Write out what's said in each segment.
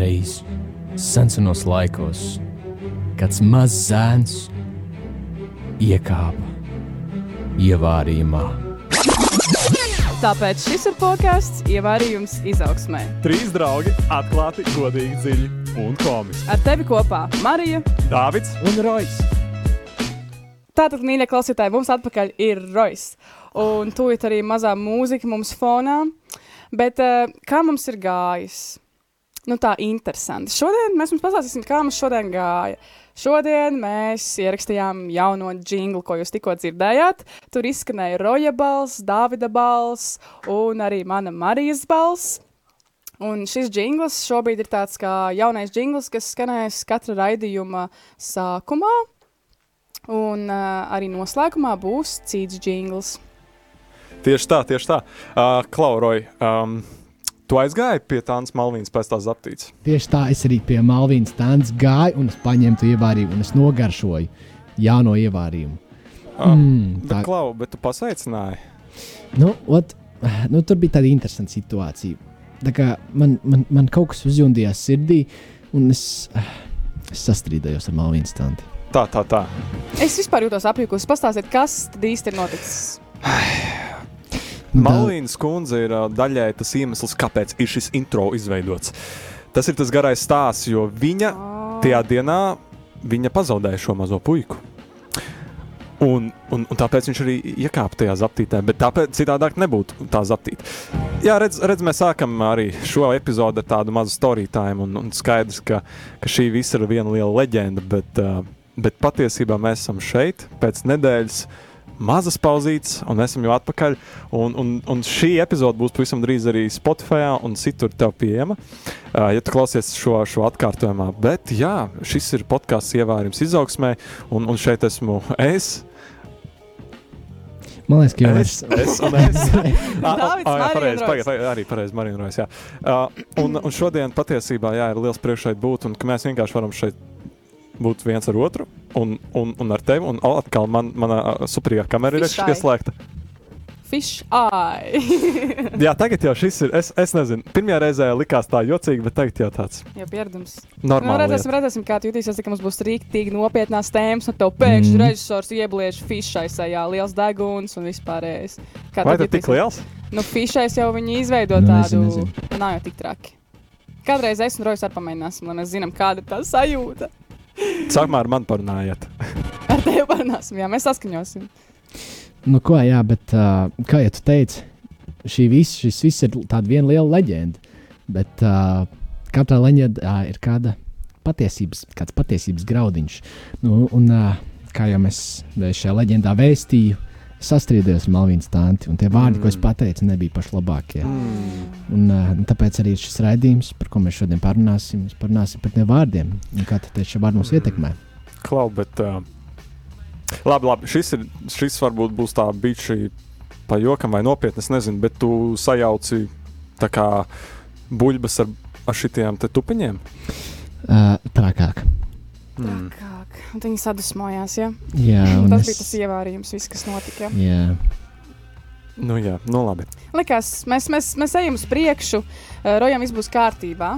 reiz senos laikos kāds mazs zēns iekāpa ievārījumā. Tāpēc šis ir podkāsts Ievārījums izaugsmē. Trīs draugi atklāti, godīgi, dziļi un komiski. Ar tevi kopā Marija. Dāvids Un Rojas! Tātad, mīļie klausītāji, mums atpakaļ ir Rojas. Un tūlīt arī mazā mūzika mums fonā. Bet uh, kā mums ir gājis? Nu, tā interesanti. Šodien mēs jums pastāstīsim, kā mums šodien gāja. Šodien mēs ierakstījām jauno jinglu, ko jūs tikko dzirdējāt. Tur izskanēja Roja balss, Dāvida balss un arī mana Marijas balss. Un šis jingls šobrīd ir tāds kā jaunais jingls, kas skanēs katra raidījuma sākumā. Un uh, arī noslēgumā būs cits jingls. tieši tā, tieši tā. Uh, Klauroj, um, tu aizgāji pie tādas malvīnas pēc tās aptīts. Tieši tā, es arī pie Malvīnas stāns gāju un es paņēmu to ievārījumu un es nogaršoju jauno ievārījumu. Uh, Mm, bet, tā, Klau, bet tu pasveicināji. nu, ot, nu, tur bija tāda interesanta situācija. Tā kā man, man, man kaut kas uzjundījās sirdī, un es, eh, es sastrīdējos ar Malvīnas stāstu. Tā, tā, tā. Es vispār jūtos apjukusi. Pastāstiet, kas tad īsti ir noticis. Malvīnas kundze ir daļēji tas iemesls, kāpēc ir šis intro izveidots. Tas ir tas garais stāsts, jo viņa tajā dienā viņa pazaudēja šo mazo puiku. Un, un, un tāpēc viņš arī iekāpa tajā zaptītē, bet tāpēc citādāk nebūtu tā zaptīta. Jā, redz, redz, mēs sākam arī šo epizodi ar tādu mazu story time, un, un skaidrs, ka, ka šī visa ir viena liela leģenda, bet, bet patiesībā mēs esam šeit pēc nedēļas mazas pauzītes, un esam jau atpakaļ. Un, un, un šī epizode būs pavisam drīz arī Spotify un citur tev pieejama, ja tu klausies šo, šo atkārtojumā. Bet jā, šis ir podkāsts ievērījums izaugsmē, un, un šeit esmu es. Man liekas, ka jau Es, es arī pareizi, jā. Uh, un, un šodien patiesībā, jā, ir liels prieks šeit būt, un ka mēs vienkārši varam šeit būt viens ar otru, un, un, un ar tevi, un atkal man, mana uh, superīgā kamera ir Fish eye. ieslēgta. Fish eye. Jā, tagad jau šis ir, es, es nezinu, pirmajā reizē likās tā jocīgi, bet tagad jau tāds jau pieredums. Nu, normāls. redzēsim, redzēsim, kā tu jutīsies, ka mums būs rīktīgi nopietnās tēmas, un tev pēkšņi Mm. režisors iebliež fišai sajā, liels deguns un vispārējais. Kā Vai tas tik liels? Nu, fišais jau viņi izveido Nu, tādu, nezinu, nezinu. nav jau tik traki. Kādreiz es un Rojas arī pamēģināsim, lai mēs zinām, kāda ir tā sajūta. Sākumā ar mani parunājiet. Ar tevi parunāsim, jā, mēs saskaņosim. Nu, ko, jā, bet uh, kā jau tu teici, šī vis, šis viss ir tāda viena liela leģenda. Bet uh, katrā leģendā ir kāda patiesības, kāds patiesības graudiņš. Nu, un, uh, kā jau mēs šajā leģendā vēstīju, es sastrīdējos ar Malvīnu un tie vārdi, mm. ko es Mm. pateicu, nebija paši labākie. Mm. Un, uh, tāpēc arī šis raidījums, par ko mēs šodien parunāsim, mēs parunāsim par tiem vārdiem un kā tad šie vārdi mūs Mm. ietekmē. Klau, bet. Uh, labi, labi. Šis, ir, šis varbūt būs tā bijusi pa jokam vai nopietni. Es nezinu, bet tu sajauci tā kā buļbuļs ar, ar šitiem te tupiņiem. Uh, trakāk. Mm. Kā, un viņi sadusmojās, ja? Jā, un Tas es- bija tas ievārījums, viss, kas notika. Jā. Nu, jā, nu labi. Likās, mēs, mēs, mēs ejam uz priekšu, uh, Rojam viss būs kārtībā,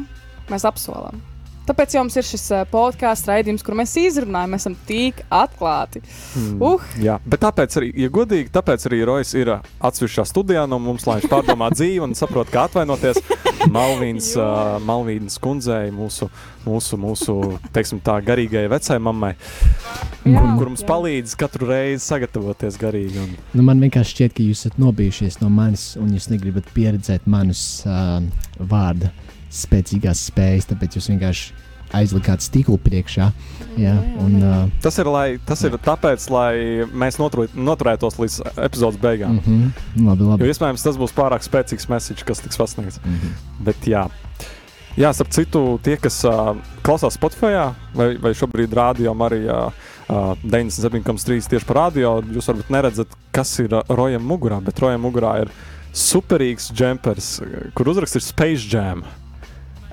mēs apsolam. Tāpēc mums ir šis uh, podkāstu raidījums, kur mēs izrunājam, mēs esam tik atklāti. Mm. Uh. Jā, bet tāpēc arī, ja godīgi, tāpēc arī Rojas ir ā, atsevišķā studijā no mums, lai viņš pārdomā dzīvi un saprot, kā atvainoties Malvīnas, uh, Malvīnas kundzei, mūsu, mūsu, mūsu teiksim, tā garīgajai vecai mammai, Jā, kur, kur mums jā. palīdz katru reizi sagatavoties garīgi. Un, Nu, man vienkārši šķiet, ka jūs esat nobijušies no manis, un jūs negribat pieredzēt manus uh, vārdu spēcīgās spējas, tāpēc jūs vienkārši aizlikāt stiklu priekšā. Jā, un, uh, tas, ir, lai, tas ir tāpēc, lai mēs notur, noturētos līdz epizodes beigām. mm -hmm, labi, Jo labi. iespējams tas būs pārāk spēcīgs message, kas tiks pasniegts. Mm -hmm. Bet jā. Jā, starp citu, tie, kas uh, klausās Spotify vai, vai šobrīd rādio arī uh, 97,3 tieši par radio, jūs varbūt neredzat, kas ir uh, Rojam mugurā, bet Rojam mugurā ir superīgs džempers, uh, kur uzraksts ir Space Jam.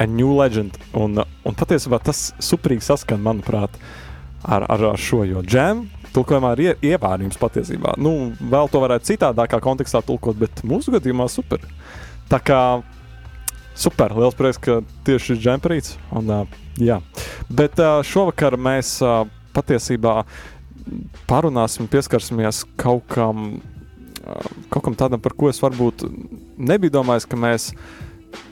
A New Legend. Un, un patiesībā tas superīgi saskan, manuprāt, ar, ar, ar šo. Jo džem tulkojumā ir ie- ievērījums patiesībā. Nu, vēl to varētu citādākā kontekstā tulkot, bet mūsu gadījumā super. Tā kā Super, liels prieks, ka tieši šis džemperīts. Un, uh, jā. Bet uh, šovakar mēs uh, patiesībā parunāsim, pieskarsimies kaut kam, uh, kaut kam tādam, par ko es varbūt nebiju domājis, ka mēs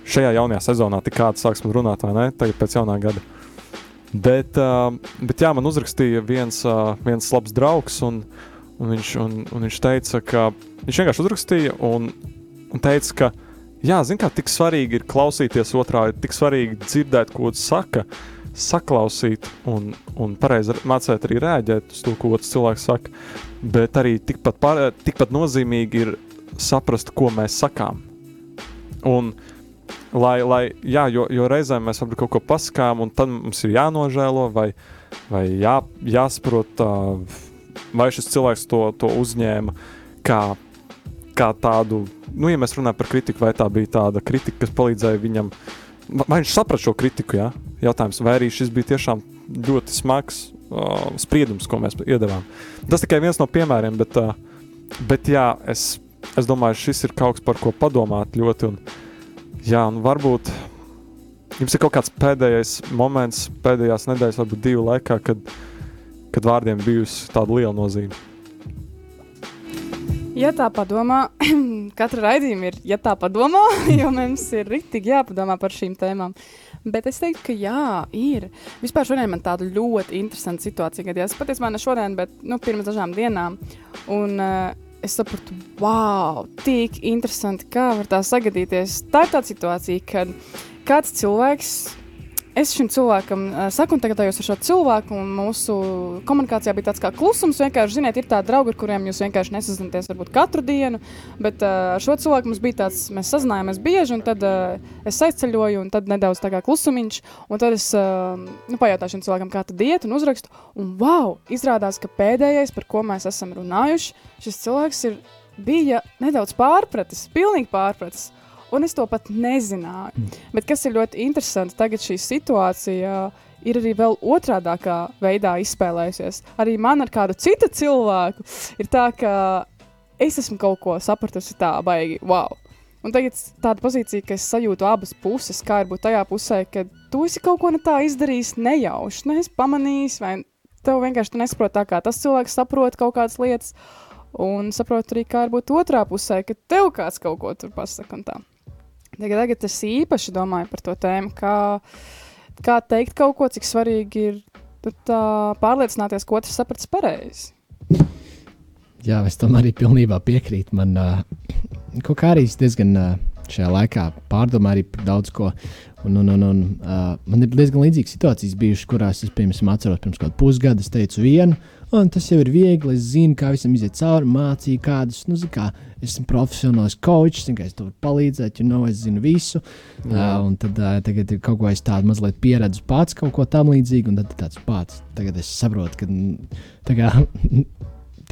šajā jaunajā sezonā tik kādā sāksim runāt, vai ne? Tagad pēc jaunā gada. Bet, uh, bet jā, man uzrakstīja viens, uh, viens labs draugs, un, un, viņš, un, un viņš teica, ka viņš vienkārši uzrakstīja un, un teica, ka Jā, zin kā, tik svarīgi ir klausīties otrā, tik svarīgi dzirdēt, ko otrs saka, saklausīt un, un pareizi mācīt arī rēģēt uz to, ko otrs cilvēks saka. Bet arī tikpat, pār, tikpat nozīmīgi ir saprast, ko mēs sakām. Un, lai, lai, jā, jo, jo reizēm mēs varbūt kaut ko pasakām, un tad mums ir jānožēlo vai, vai jā, jāsaprot, vai šis cilvēks to, to uzņēma kā, kā tādu nu, ja mēs runājam par kritiku, vai tā bija tāda kritika, kas palīdzēja viņam, vai viņš saprata šo kritiku, jā? jautājums, vai arī šis bija tiešām ļoti smags uh, spriedums, ko mēs iedavām. Tas tikai viens no piemēriem, bet, uh, bet jā, es, es domāju, šis ir kaut kas, par ko padomāt ļoti, un, jā, un varbūt jums ir kaut kāds pēdējais moments, pēdējās nedēļas, varbūt divu laikā, kad, kad vārdiem bijusi tāda liela nozīme. Ja tā padomā, katra raidījuma ir, ja tā padomā, jo mums ir rītīgi jāpadomā par šīm tēmām. Bet es teiktu, ka jā, ir. Vispār šodien man tāda ļoti interesanta situācija gadījās. Patiesībā ne šodien, bet nu, pirms dažām dienām. Un, uh, es sapratu, wow, tik interesanti, kā var tā sagadīties. Tā ir tāda situācija, kad kāds cilvēks es šim cilvēkam uh, sakontaktējos ar šo cilvēku, un mūsu komunikācijā bija tāds kā klusums. Vienkārši, ziniet, ir tādi draugi, ar kuriem jūs vienkārši nesazināties varbūt katru dienu, bet uh, ar šo cilvēku mums bija tāds, mēs sazinājāmies bieži, un tad uh, es aizceļoju, un tad nedaudz tā kā klusumiņš, un tad es uh, nu, pajautāju šim cilvēkam, kā tad iet, un uzrakstu, un wow, izrādās, ka pēdējais, par ko mēs esam runājuši, šis cilvēks ir, bija nedaudz pārpratis, pilnīgi pārpratis. Un es to pat nezināju. Mm. Bet kas ir ļoti interesanti, tagad šī situācija ir arī vēl otrādākā veidā izspēlējusies. Arī man ar kādu citu cilvēku ir tā, ka es esmu kaut ko sapratusi tā baigi, wow. Un tagad tāda pozīcija, ka es sajūtu abas puses, kā ir būt tajā pusē, ka tu esi kaut ko ne tā izdarījis nejauši, neesi pamanījis, vai tev vienkārši tu nesaproti tā, kā tas cilvēks saprot kaut kādas lietas, un saprot arī, kā ir būt otrā pusē, ka tev kāds kaut ko tur tā. Tagad, es īpaši domāju par to tēmu, kā, kā teikt kaut ko, cik svarīgi ir tā, pārliecināties, ko otrs sapratis pareizi. Jā, es tam arī pilnībā piekrītu. Man uh, kaut kā arī diezgan uh, šajā laikā pārdomāju arī daudz ko. Un, un, un, un, uh, man ir diezgan līdzīgas situācijas bijušas, kurās es, piemēram, atceros pirms kāda pusgada, teicu vienu, un tas jau ir viegli. Es zinu, kā visam iziet cauri, mācīju kādus, nu, kā esmu profesionāls coach, zinu, kā es tev varu palīdzēt, jo know, es zinu visu. Jā. Uh, un tad uh, tagad ir kaut ko es tādu mazliet pieredzu pats, kaut ko tam līdzīgu, un tad tāds pats. Tagad es saprotu, ka tā kā,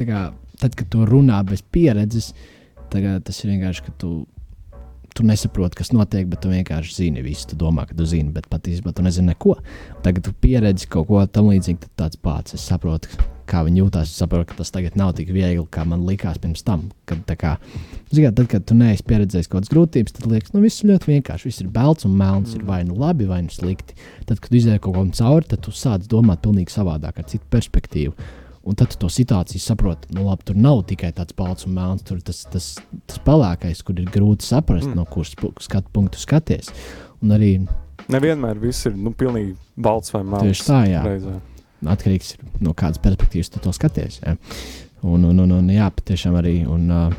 tā kā, tad, kad tu runā bez pieredzes, tagad, tas ir vienkārši, ka tu tu nesaproti, kas notiek, bet tu vienkārši zini visu. Tu domā, ka tu zini, bet patiesībā tu nezini neko. Tagad tu pieredzi kaut ko tam līdzīgu, tad tāds pats. Es saprotu, kā viņi jūtas. Es saprotu, ka tas tagad nav tik viegli, kā man likās pirms tam. Kad, kā, zikā, tad, kad tu neesi pieredzējis kaut kādas grūtības, tad liekas, nu viss ir ļoti vienkārši. Viss ir balts un melns, ir vai nu labi, vai nu slikti. Tad, kad izdevi kaut ko cauri, tad tu sāc domāt pavisam savādāk, ar citu perspektīvu. Un tad tu to situāciju saproti, nu, labi, tur nav tikai tāds balts un melns, tur tas, tas, tas pelēkais, kur ir grūti saprast, mm. no kuras skatu punktu skaties. Un arī. Nevienmēr viss ir nu, pilnīgi balts vai melns. Tieši tā, jā. Reizē. Atkarīgs no kādas perspektīvas tu to skaties. Jā. Un, un, un, un jā, patiešām arī. Un, uh,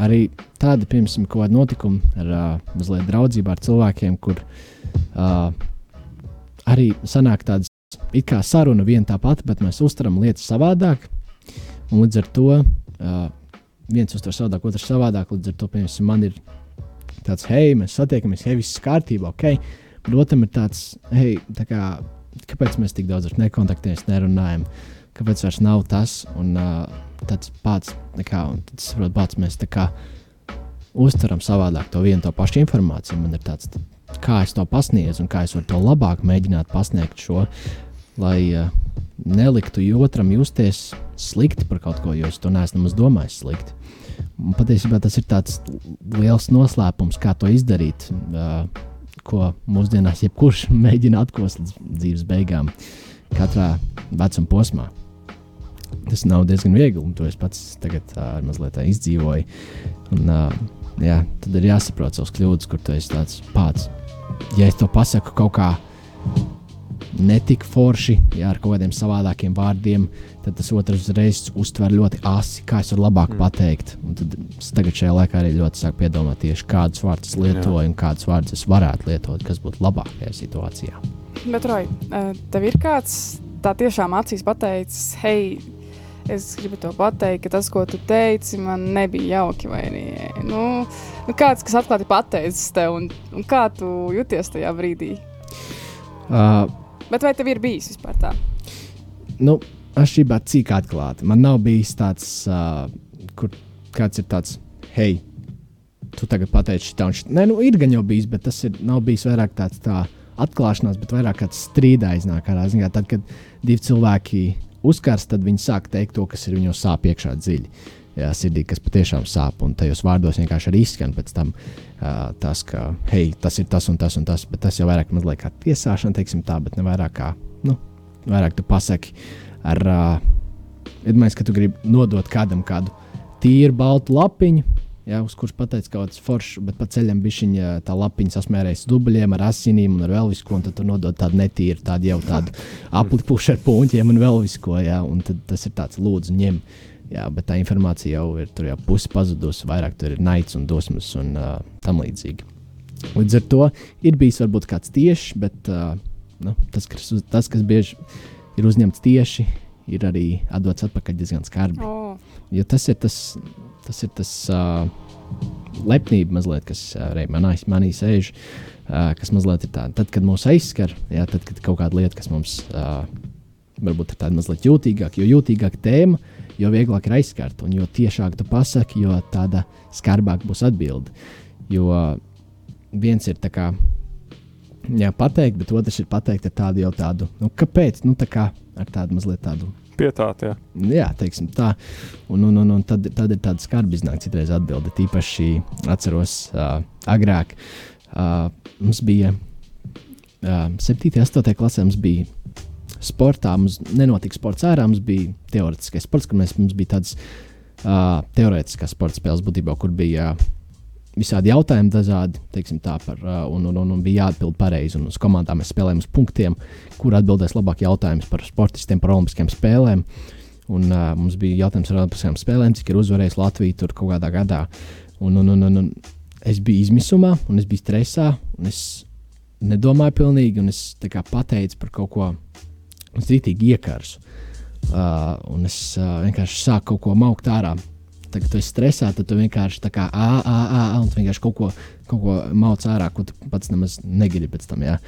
arī tādi, piemēram, kaut kādi notikumi ar uh, mazliet draudzību ar cilvēkiem, kur uh, arī sanāk tādas it kā saruna viena tā pati, bet mēs uztveram lietas savādāk. Un līdz ar to uh, viens uztver savādāk, otrs savādāk. Līdz ar to, piemēram, man ir tāds, hei, mēs satiekamies, hei, viss kārtībā, ok. Otram ir tāds, hei, tā kā, kāpēc mēs tik daudz nekontaktējamies, nerunājam, kāpēc vairs nav tas. Un uh, tāds pats, kā, un tad saprot, pats mēs tā kā uztveram savādāk to vienu to pašu informāciju. Man ir tāds, kā es to pasniedzu un kā es varu to labāk mēģināt pasniegt šo lai, eh, neliktu otram justies slikti par kaut ko, jo es to neesmu nemaz domājis slikti. Un patiesībā tas ir tāds liels noslēpums, kā to izdarīt, uh, ko mūsdienās jebkurš mēģina atkost līdz dzīves beigām, katrā vecuma posmā. Tas nav diezgan viegli, un to es pats tagad uh, mazliet izdzīvoju. Un, uh, jā, tad ir jāsaprot savas kļūdas, kur tu esi tāds pats. Ja es to pasaku kaut kā netik forši, ja ar kaut kādiem savādākiem vārdiem, tad tas otrs uzreiz uztver ļoti asi, kā es varu labāk mm. pateikt. Un tad es tagad šajā laikā arī ļoti sāku piedomāt tieši kādus vārdus lietoju Jā. un kādus vārdus es varētu lietot, kas būtu labākajā situācijā. Bet, Roy, tev ir kāds tā tiešām acīs pateicis, hei, es gribu to pateikt, ka tas, ko tu teici, man nebija jauki. Nu, nu kāds, kas atklāti pateicis tev, un, un kā tu jūties tajā brīdī? Uh, Bet vai tev ir bijis vispār tā? Nu, atšķirībā cik atklāti. Man nav bijis tāds, uh, kur kāds ir tāds, hei, tu tagad pateici šitā un šitā. Nē, nu, ir gan jau bijis, bet tas ir, nav bijis vairāk tāds tā atklāšanās, bet vairāk kāds strīdā iznāk ārā. Zin, tad, kad divi cilvēki uzkars, tad viņi sāk teikt to, kas ir viņu sāp iekšā dziļi. Jā, sirdī, kas patiešām sāp, un tajos vārdos vienkārši arī izskan pēc tam uh, tas, ka, hei, tas ir tas un tas un tas, bet tas jau vairāk mazliet kā tiesāšana, teiksim tā, bet ne vairāk kā, nu, vairāk tu pasaki ar, uh, iedomājies, ka tu gribi nodot kādam kādu tīru baltu lapiņu, jā, uz kuras pateicis kaut kāds foršs, bet pa ceļam bišķiņa tā lapiņa sasmērējas dubļiem ar asinīm un ar vēl visu ko, un tad tu nodod tādu netīru, tādu jau tādu aplipušu ar puņķiem un vēl visu ko, jā, un tad tas ir tāds lūdzu ņem. Jā, bet tā informācija jau ir tur jau pusi pazudusi, vairāk tur ir naids un dusmas un uh, tam līdzīgi. Līdz ar to ir bijis varbūt kāds tieši, bet uh, nu, tas, kas, tas, kas bieži ir uzņemts tieši, ir arī atdots atpakaļ diezgan skarbi. Oh. Jo tas ir tas, tas, ir tas uh, lepnība mazliet, kas uh, arī manī, sēž, uh, kas mazliet ir tāda. Tad, kad mūs aizskar, jā, tad, kad kaut kāda lieta, kas mums uh, varbūt ir tāda mazliet jūtīgāka, jo jūtīgāka tēma, jo vieglāk ir aizskart, un jo tiešāk tu pasaki, jo tāda skarbāk būs atbilde. Jo viens ir tā kā jā, pateikt, bet otrs ir pateikt ar tādu jau tādu, nu, kāpēc, nu, tā kā ar tādu mazliet tādu. Pietāt, jā. Jā, teiksim tā. Un, un, un, un tad, tad ir tāda skarba iznāk citreiz atbilde. Tīpaši atceros uh, agrāk, uh, mums bija uh, 7. un 8. klasē, mums bija sportā mums nenotika sports ārā, mums bija teorētiskais sports, kur mēs, mums bija tādas uh, teorētiskās sporta spēles būtībā, kur bija uh, visādi jautājumi, dažādi, teiksim, tā par, uh, un, un, un, un bija jāatbild pareizi. Un uz komandām mēs spēlējām uz punktiem, kur atbildēs labāk jautājumus par sportistiem, par olimpiskajām spēlēm. Un, uh, mums bija jautājums par olimpiskajām spēlēm, cik ir uzvarējis Latvija tur kaut kādā gadā. Un, un, un, un, un es biju izmisumā, un es biju stresā, un es nedomāju pilnīgi, un es pateicu par kaut ko Es rītīgi iekārsu. Uh, un es uh, vienkārši sāku kaut ko maukt ārā. Tad, kad tu esi stresā, tad tu vienkārši tā kā ā, ā, ā, ā un tu vienkārši kaut ko, kaut ko mauc ārā, ko tu pats nemaz negribi pēc tam. Jā.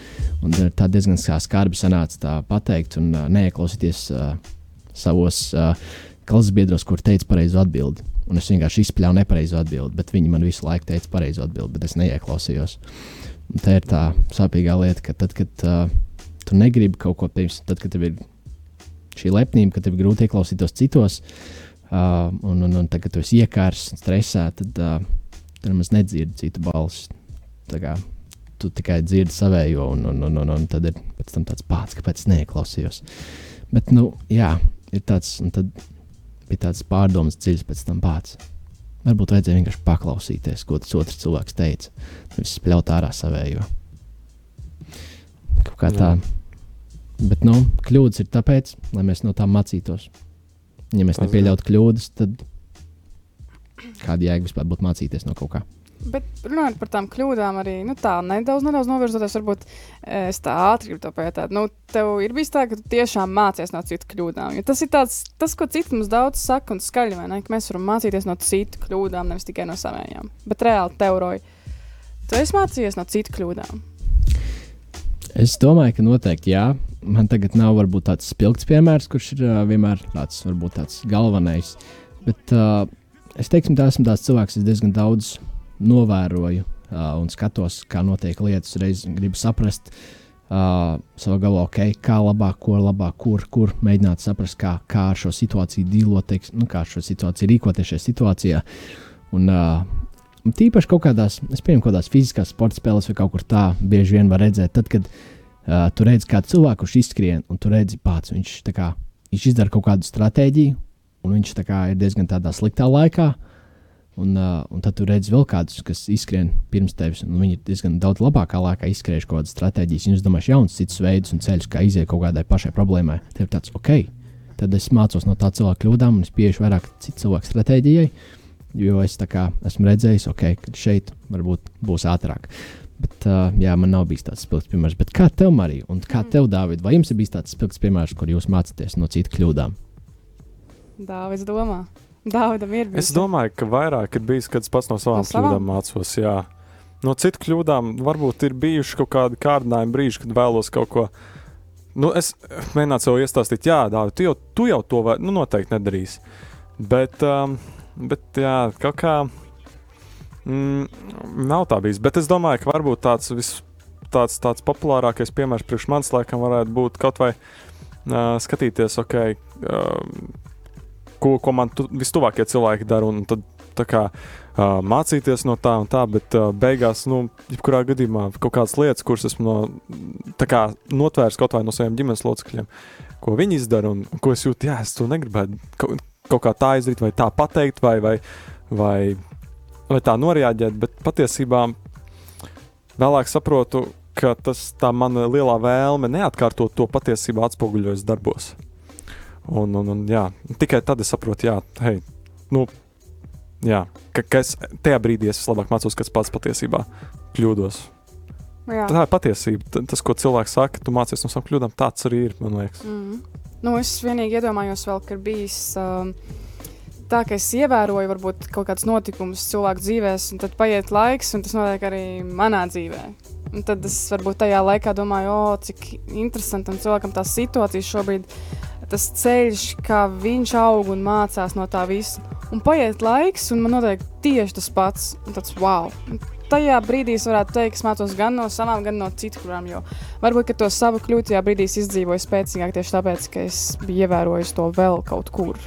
Un tā diezgan skarbi sanāca tā pateikt un uh, neieklausīties uh, savos uh, klases biedros, kur teica pareizo atbildi. Un es vienkārši izspļāvu nepareizo atbildi, bet viņi man visu laiku teica pareizo atbildi, bet es neieklausījos. Un tā ir tā sāpīgā lieta, ka tad, kad uh, tu negribi kaut ko pirms, tad, kad tev ir šī lepnība, ka tev ir grūti ieklausīties citos, uh, un, un, un tad, kad tu esi iekārs un stresā, tad uh, tu nemaz nedzirdi citu balsi. Tu tikai dzirdi savējo, un, un, un, un, un tad ir tāds pats, kāpēc es neieklausījos. Bet, nu, jā, ir tāds, un tad bija tāds pārdomas dziļs pēc tam pats. Varbūt vajadzēja vienkārši paklausīties, ko tas otrs cilvēks teica. Nevis spļaut ārā savējo. Kaut kā tā. Jā. Bet nu, kļūdas ir tāpēc, lai mēs no tām mācītos. Ja mēs nepieļautu kļūdas, tad kāda jēga vispār būtu mācīties no kaut kā? Bet runājot par tām kļūdām, arī nu, tā nedaudz, nedaudz novirzoties, varbūt es tā ātri gribu pētīt. Nu, tev ir bijis tā, ka tu tiešām mācies no citu kļūdām. Jo tas ir tāds, tas, ko citi mums daudz saka un skaļi, vai ne? Ka mēs varam mācīties no citu kļūdām, nevis tikai no savējām. Bet reāli teoroji, tu esi mācījies no citu kļūdām. Es domāju, ka noteikti jā. Man tagad nav varbūt tāds spilgts piemērs, kurš ir uh, vienmēr tāds, varbūt tāds galvenais. Bet uh, es teiktu, ka esmu tāds cilvēks, kas diezgan daudz novēroju uh, un skatos, kā notiek lietas. Reiz gribu saprast, uh, savā galvā, ok, kā labāk, ko labāk, kur, kur mēģināt saprast, kā, kā ar šo situāciju dīlot, nu, kā ar šo situāciju rīkoties šajā situācijā. Un, uh, tīpaši kaut kādās, es pieņemu, kaut kādās fiziskās sporta spēlēs vai kaut kur tā, bieži vien var redzēt, tad, kad uh, tu redzi kādu cilvēku, kurš izskrien, un tu redzi pats, viņš, kā, viņš izdara kaut kādu stratēģiju, un viņš kā, ir diezgan tādā sliktā laikā. Un, uh, un tad tu redzi vēl kādus, kas izskrien pirms tevis, un viņi ir diezgan daudz labākā laikā izskriejuši kaut kādas stratēģijas. Viņi domā, jauns, cits veids un ceļš, kā iziet kaut kādai pašai problēmai. Tev ir tāds, ok, tad es mācos no tā cilvēka kļūdām, un es pieeju vairāk citu cilvēku stratēģijai, jo es kā, esmu redzējis, ok, ka šeit varbūt būs ātrāk. Bet, uh, jā, man nav bijis tāds spilgts piemērs. Bet kā tev, Marija, un kā tev, Dārvid, vai jums ir bijis tāds spilgts piemērs, kur jūs mācāties no citu kļūdām? Dāvids domā. Dāvidam ir bijis. Es domāju, ka vairāk ir bijis, kad es pats no savām No savām? kļūdām mācos. Jā. No citu kļūdām varbūt ir bijuši kaut kādi kārdinājumi brīži, kad vēlos kaut ko. Nu, es mēģināju sev iestāstīt, jā, Dārvid, tu jau, tu jau to vai, nu, noteikti nedarīsi. Bet, um, bet jā, kaut kā mm, nav tā bijis. Bet es domāju, ka varbūt tāds, vis, tāds, tāds populārākais piemērs priekš manis laikam varētu būt kaut vai uh, skatīties, ok, uh, ko, ko man tu, vistuvākie cilvēki dara. Un tad kā, uh, mācīties no tā un tā, bet uh, beigās, nu, jebkurā gadījumā, kaut kādas lietas, kuras esmu no, notvērs kaut vai no saviem ģimenes locekļiem, ko viņi izdara un ko es jūtu, jā, es to negribētu kaut, kaut kā tā izdarīt, vai tā pateikt, vai, vai, vai, vai tā noreaģēt, bet patiesībā vēlāk saprotu, ka tas tā mana lielā vēlme neatkārtot to patiesībā atspoguļojas darbos. Un, un, un, jā, tikai tad es saprotu, jā, hei, nu, jā, ka, ka es tajā brīdī es vislabāk mācos, kas pats patiesībā kļūdos. Jā. Tā ir patiesība. Tas, ko cilvēks saka, tu mācies no savām kļūdām, tāds arī ir. Man liekas, Mm. Nu, es vienīgi iedomājos, vēl, ka ir bijis um, tā, ka es ievēroju varbūt kaut kādus notikumus cilvēku dzīvēs, un tad paiet laiks, un tas notiek arī manā dzīvē. Un tad es varbūt tajā laikā domāju, o, cik interesanti tam cilvēkam tā situācija šobrīd, tas ceļš, kā viņš aug un mācās no tā visa. Un paiet laiks, un man notiek tieši tas pats. Un tāds, wow! Un Tajā brīdī es varētu teikt, ka mācos gan no savām, gan no citu kurām. Jo varbūt to savu kļūdu tajā brīdī izdzīvoju spēcīgāk tieši tāpēc, ka es biju ievērojis to vēl kaut kur.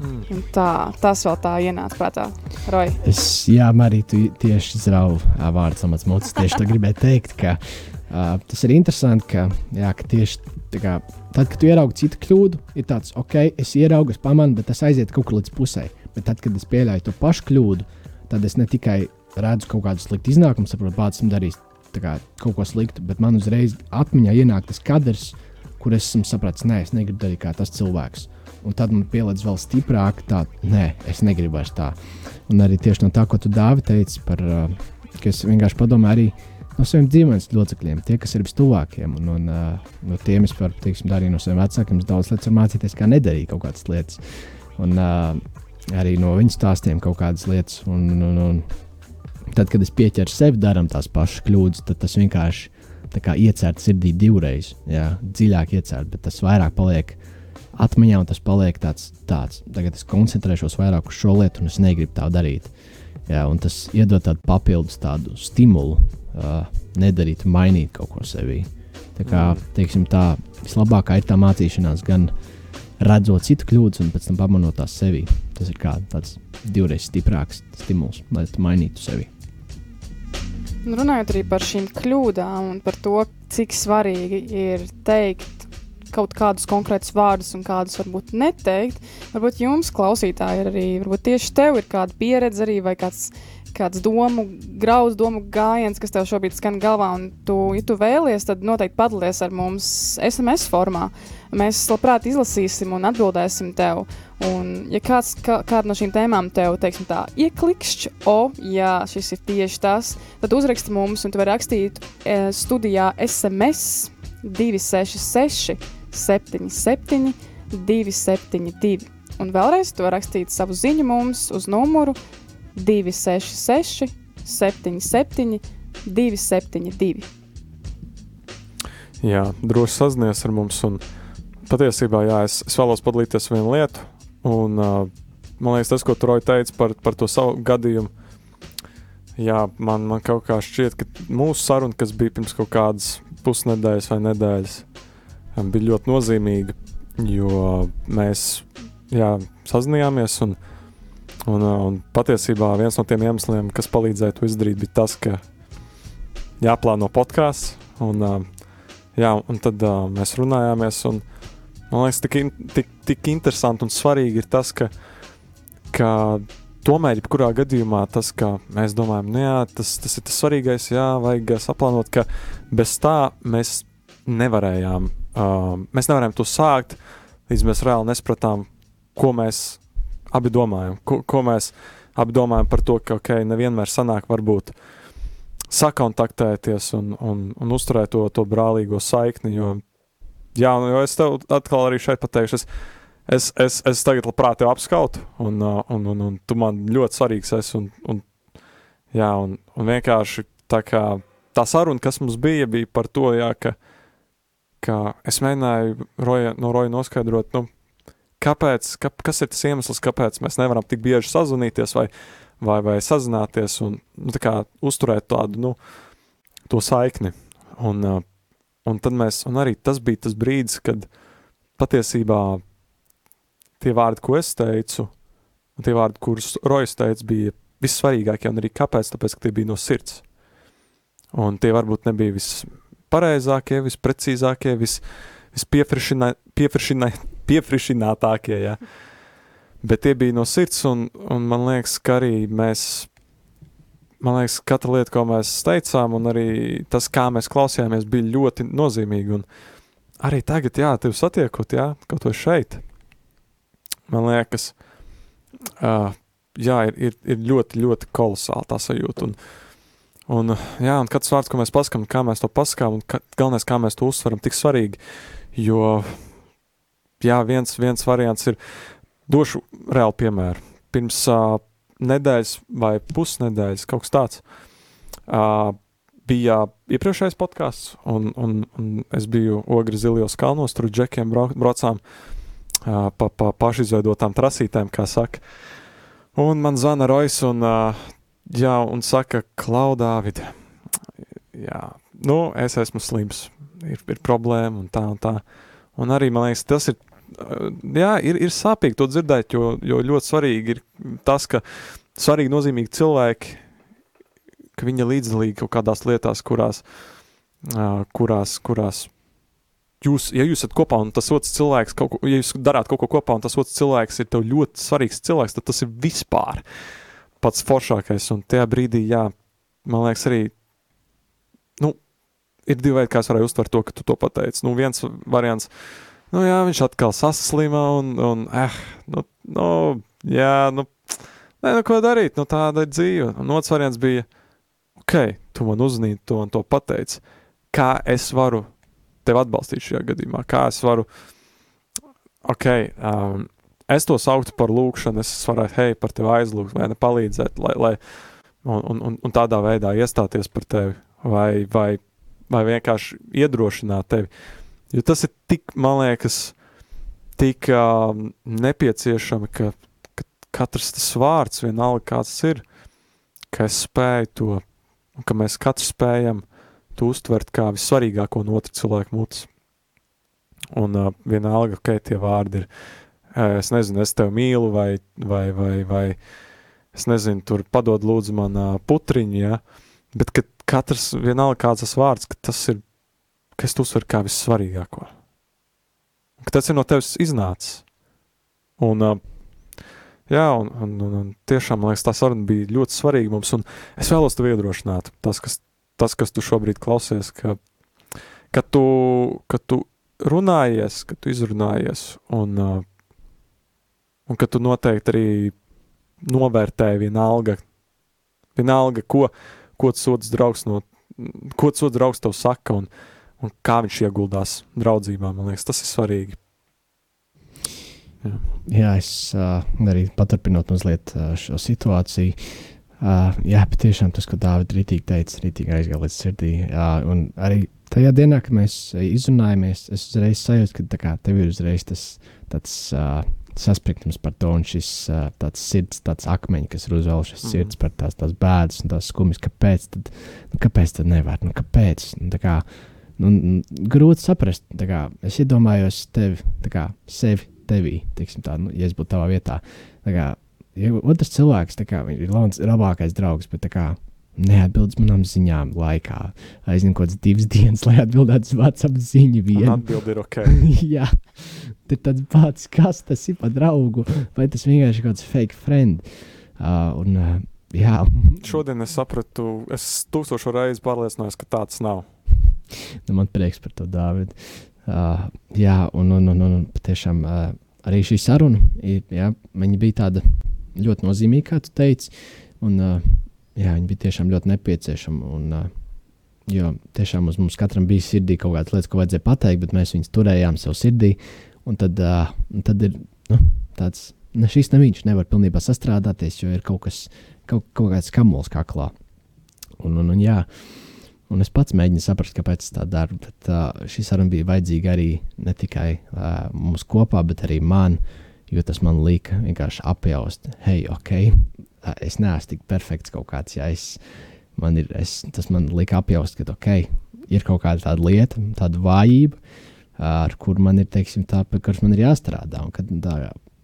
Mm. Tā, tas vēl tā ienāca prātā. Roy, Es, jā, Marija, tu tieši zrauju vārdu samats mūcis. Tieši to gribēju teikt, ka uh, tas ir interesanti, ka, jā, ka tieši tā kā, tad, kad tu ieraugi citu kļūdu, ir tāds, ok, es ieraugu, es pamanu, bet tas aiziet kaut kur līdz pusē. Bet tad, kad es pieļauju to pašu kļūdu, tad es ne tikai redzu kaut kādu sliktu iznākumu, saprotu, pats esmu darījis tā kā, kaut ko sliktu, bet man uzreiz atmiņā ienāk tas kadrs, kur es esmu sapratis, nē, es negribu darīt kā tas cilvēks. Un tad man pielādās vēl stiprāk, tā, nē, es negribu vairs tā. Un arī tieši no tā, ko tu dāvi teici par, ka es vienkārši padomāju arī no saviem ģimenes locekļiem, tie, kas ir vistuvākiem. Un, un no tiem es varu, teiksim, arī no saviem vecākiem daudz lietas varu mācīties, kā nedarīt kaut kādas lietas. Un arī no viņu stāstiem kaut kādas lietas. Un, un, un, tad, kad es pieķeru sev darām tās pašas kļūdas, tad tas vienkārši iecērt sirdī divreiz, jā, dziļāk iecērt, bet tas vairāk paliek atmiņā, un tas paliek tāds, tāds. Tagad es koncentrēšos vairāk uz šo lietu, un es negribu tā darīt. Jā, tas iedod tādu papildus tādu stimulu, uh, nedarīt, mainīt kaut ko sevī. Tā kā, teiksim, tā vislabākā ir tā mācīšanās, gan redzot citu kļūdas, un pēc tam pamanot tās sevī. Tas ir kā tāds divreiz stiprāks stimuls, lai tu mainītu sevi. Un runājot arī par šīm kļūdām un par to, cik svarīgi ir teikt kaut kādus konkrētus vārdus un kādus varbūt neteikt, varbūt jums, klausītāji, ir arī tieši tev ir kāda pieredze arī vai kāds, kāds domu, grauds domu gājiens, kas tev šobrīd skan galvā, un tu, ja tu vēlies, tad noteikti padalies ar mums SMS formā. Mēs labprāt izlasīsim un atbildēsim tev. Un, ja kāds kā, kāda no šīm tēmām tev, teiksim, tā ieklikšķi, o, jā, šis ir tieši tas, tad uzraksti mums, un tu vari rakstīt e, studijā SMS 266, 77, 272. Un vēlreiz vari rakstīt savu ziņu mums uz numuru 266, 77, 272. Jā, droši sazinies ar mums. Un patiesībā, jā, es, es vēlos padalīties vienu lietu. Un, uh, man liekas, tas, ko Troja teica par, par to savu gadījumu, jā, man, man kaut kā šķiet, ka mūsu saruna, kas bija pirms kaut kādas pusnedēļas vai nedēļas, bija ļoti nozīmīga, jo mēs jā, sazinājāmies. Un, un, uh, un patiesībā viens no tiem iemesliem, kas palīdzēja to izdarīt, bija tas, ka jāplāno podkāsts. Un, uh, jā, un tad uh, mēs runājāmies. Un, man liekas, tik, tik, tik interesanti un svarīgi ir tas, ka, ka tomēr, jebkurā gadījumā, tas, ka mēs domājam, nu, jā, tas, tas ir tas svarīgais, jā, vajag saplānot, ka bez tā mēs nevarējām, uh, mēs nevarējām to sākt, līdz mēs reāli nespratām, ko mēs abi domājam, ko, ko mēs abi domājam par to, ka, ok, nevienmēr sanāk varbūt sakontaktēties un, un, un uzturēt to, to brālīgo saikni, jo, jā, nu, jo es tev atkal arī šeit pateikšu, es, es, es, es tagad labprāt tevi apskautu, un, uh, un, un, un tu man ļoti svarīgs esi. Un, un, jā, un, un vienkārši tā, kā, tā saruna, kas mums bija, bija par to, jā, ka, ka es mēģināju roja, no Roja noskaidrot, nu, kāpēc, ka, kas ir tas iemesls, kāpēc mēs nevaram tik bieži sazvanīties vai, vai, vai sazināties un nu, tā kā, uzturēt tādu nu, to saikni. Un, uh, un tad mēs, un arī tas bija tas brīdis, kad patiesībā tie vārdi, ko es teicu, un tie vārdi, kurus Rojas teica, bija vissvarīgākie, un arī kāpēc? Tāpēc, ka tie bija no sirds. Un tie varbūt nebija vispareizākie, visprecīzākie, vis, vispiefrišinātākie, ja? bet tie bija no sirds, un, un man liekas, ka arī mēs, man liekas, katra lieta, ko mēs teicām, un arī tas, kā mēs klausījāmies, bija ļoti nozīmīgi, un arī tagad, jā, tev satiekot, jā, kaut ko šeit, man liekas, uh, jā, ir, ir, ir ļoti, ļoti kolosāla tā sajūta. Un, un, jā, un katrs vārds, ko mēs pasakām, kā mēs to pasakām, un ka, galvenais, kā mēs to uztveram, tik svarīgi. Jo jā, viens, viens variants ir, došu reāli piemēru. Pirms uh, nedēļas vai pusnedēļas, kaut kas tāds, uh, bija iepriekšējais podkāsts, un, un, un es biju Ogri Ziljos kalnos, tur džekiem braucām. Uh, pa, pa pašizveidotām trasītēm, kā saka. Un man zvana Rojas un, jā, un saka, Klaudāvid, jā, nu, es esmu slims, ir, ir problēma un tā un tā. Un arī, man liekas, tas ir, jā, ir, ir sāpīgi to dzirdēt, jo, jo ļoti svarīgi ir tas, ka svarīgi nozīmīgi cilvēki, ka viņa līdzdalīgi kaut kādās lietās, kurās, kurās, kurās jūs, ja jūs esat kopā un tas otrs cilvēks, kaut ko, ja jūs darāt kaut ko kopā un tas otrs cilvēks ir tev ļoti svarīgs cilvēks, tad tas ir vispār pats foršākais. Un tajā brīdī, jā, man liekas, arī, nu, ir divi veidi, kā es varēju uztvert to, ka tu to pateici. Nu, viens variants, nu, jā, viņš atkal saslima un, un eh, nu, nu, jā, nu, nē, nu, ko darīt, nu, tāda ir dzīve. Un otrs variants bija, ok, tu man uzzināji to un to pateici. Kā es varu tevi atbalstīt šajā gadījumā. Kā es varu, ok, um, es to sauktu par lūgšanu, es varētu, hei, par tevi aizlūgt, vai ne palīdzēt, lai, lai un, un, un tādā veidā iestāties par tevi, vai, vai, vai vienkārši iedrošināt tevi. Jo tas ir tik, man liekas, tik um, nepieciešami, ka, ka katrs tas vārds, vienalga kāds ir, ka es spēju to, un ka mēs katrs spējam tu uztvert kā vissvarīgāko no otra cilvēka mutes. Un uh, vienalga, ka tie vārdi ir, uh, es nezinu, es tevi mīlu, vai, vai, vai, vai es nezinu, tur padod lūdzu man putriņu, ja? bet ka katrs, vienalga kāds tas vārds, ka tas ir, ka es tu uztveru kā vissvarīgāko. Ka tas ir no tevis iznācis. Un, jā, un, un, un, un tiešām, man liekas, tā saruna bija ļoti svarīga mums, un es vēlos tevi iedrošināt, tas, kas tas, kas tu šobrīd klausies, ka, ka, tu, ka tu runājies, ka tu izrunājies, un, uh, un ka tu noteikti arī novērtēji vienalga, vienalga ko, ko tas otrs draugs, no, ko tas otrs draugs tev saka, un, un kā viņš ieguldās draudzībā. Man liekas, tas ir svarīgi. Jā, Jā es uh, arī paturpinot mazliet uh, šo situāciju. Uh, Uh, jā, patiešām tas, ko Dārvids rītīgi teica, rītīgi aizgāja līdz sirdī. Jā, un arī tajā dienā, kad mēs izrunājāmies, es uzreiz sajūtu, ka kā, tev ir uzreiz tas tāds, uh, saspringtums par to, un šis tāds sirds, tāds akmeņš, kas ir uzvēlēts, šis Mhm. sirds par tās, tās bēdas un tās skumjas, kāpēc tad, nu, kāpēc tad nevar, nu, kāpēc, nu, kā, nu, n- grūti saprast, kā, es iedomājos tevi, tā kā, sevi, tevī, teiksim tā, nu, ja es būtu tavā vietā, tā kā, ja otrs cilvēks, kā, ir labākais draugs, bet kā, neatbildes manām ziņām laikā. Aizņem kaut kādas divas dienas, lai atbildētu uz WhatsApp ziņu atbildi ir ok. Jā, tad tāds pats, kas tas ir par draugu, vai tas vienkārši ir kaut kāds fake friend. Uh, un, uh, jā, Šodien es sapratu, es tūkstošu reizi pārliecinājos, ka tāds nav. nu, man prieks par to, Dārvid. Uh, jā, un, un, un, un patiešām uh, arī šī saruna, ir, jā, bija tāda ļoti nozīmīga, kā tu teici. Un, uh, jā, viņa bija tiešām ļoti nepieciešama. Un, jo tiešām mums, mums katram bija sirdī kaut kādas lietas, ko vajadzēja pateikt, bet mēs viņus turējām sev sirdī. Un tad, uh, un tad ir nu, tāds, ne šis ne viņš nevar pilnībā sastrādāties, jo ir kaut kas, kaut, kaut kāds kamols kaklā. Un, un, un, jā, un es pats mēģinu saprast, kāpēc es tā daru. Bet uh, šī saruna bija vajadzīga arī ne tikai uh, mums kopā, bet arī man, jo tas man lika vienkārši apjaust, hei, ok, es neesmu tik perfekts kaut kāds. Ja es, man ir, es, tas man lika apjaust, ka ok, ir kaut kāda tāda lieta, tāda vājība, ar kur man ir, teiksim, tā, pie kuras man ir jāstrādā. Un kad tā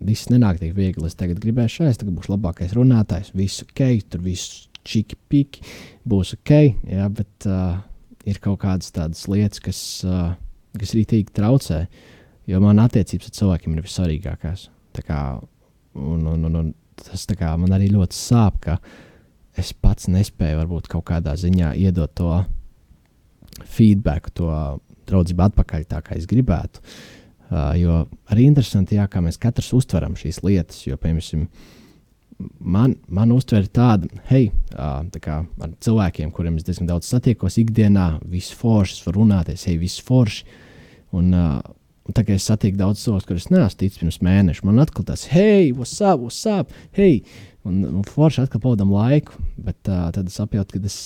viss nenāk tik viegli, es tagad gribēju šeit, es tagad būšu labākais runātājs, viss ok, tur viss čiki piki, būs ok, jā, bet uh, ir kaut kādas tādas lietas, kas, uh, kas rītīgi traucē, jo man attiecības ar cilvēkiem ir vissvarīgākās. Tā kā, un, un, un, un tas kā man arī ļoti sāp, ka es pats nespēju varbūt kaut kādā ziņā iedot to feedback, to draudzību atpakaļ tā, kā es gribētu. Uh, jo arī interesanti, jā, kā mēs katrs uztveram šīs lietas. Jo, piemēram, man, man uztver tāda, hei, uh, tā kā ar cilvēkiem, kuriem es diezgan daudz satiekos ikdienā, viss forši, es varu runāties, hei, viss forši. Un, uh, un tā kā es satieku daudz cilvēku, kurus neesmu ticis pirms mēneša, man atkal tas, hei, what's up, what's up, hei, un, un forši atkal pavadām laiku. Bet uh, tad es saprotu, ka tas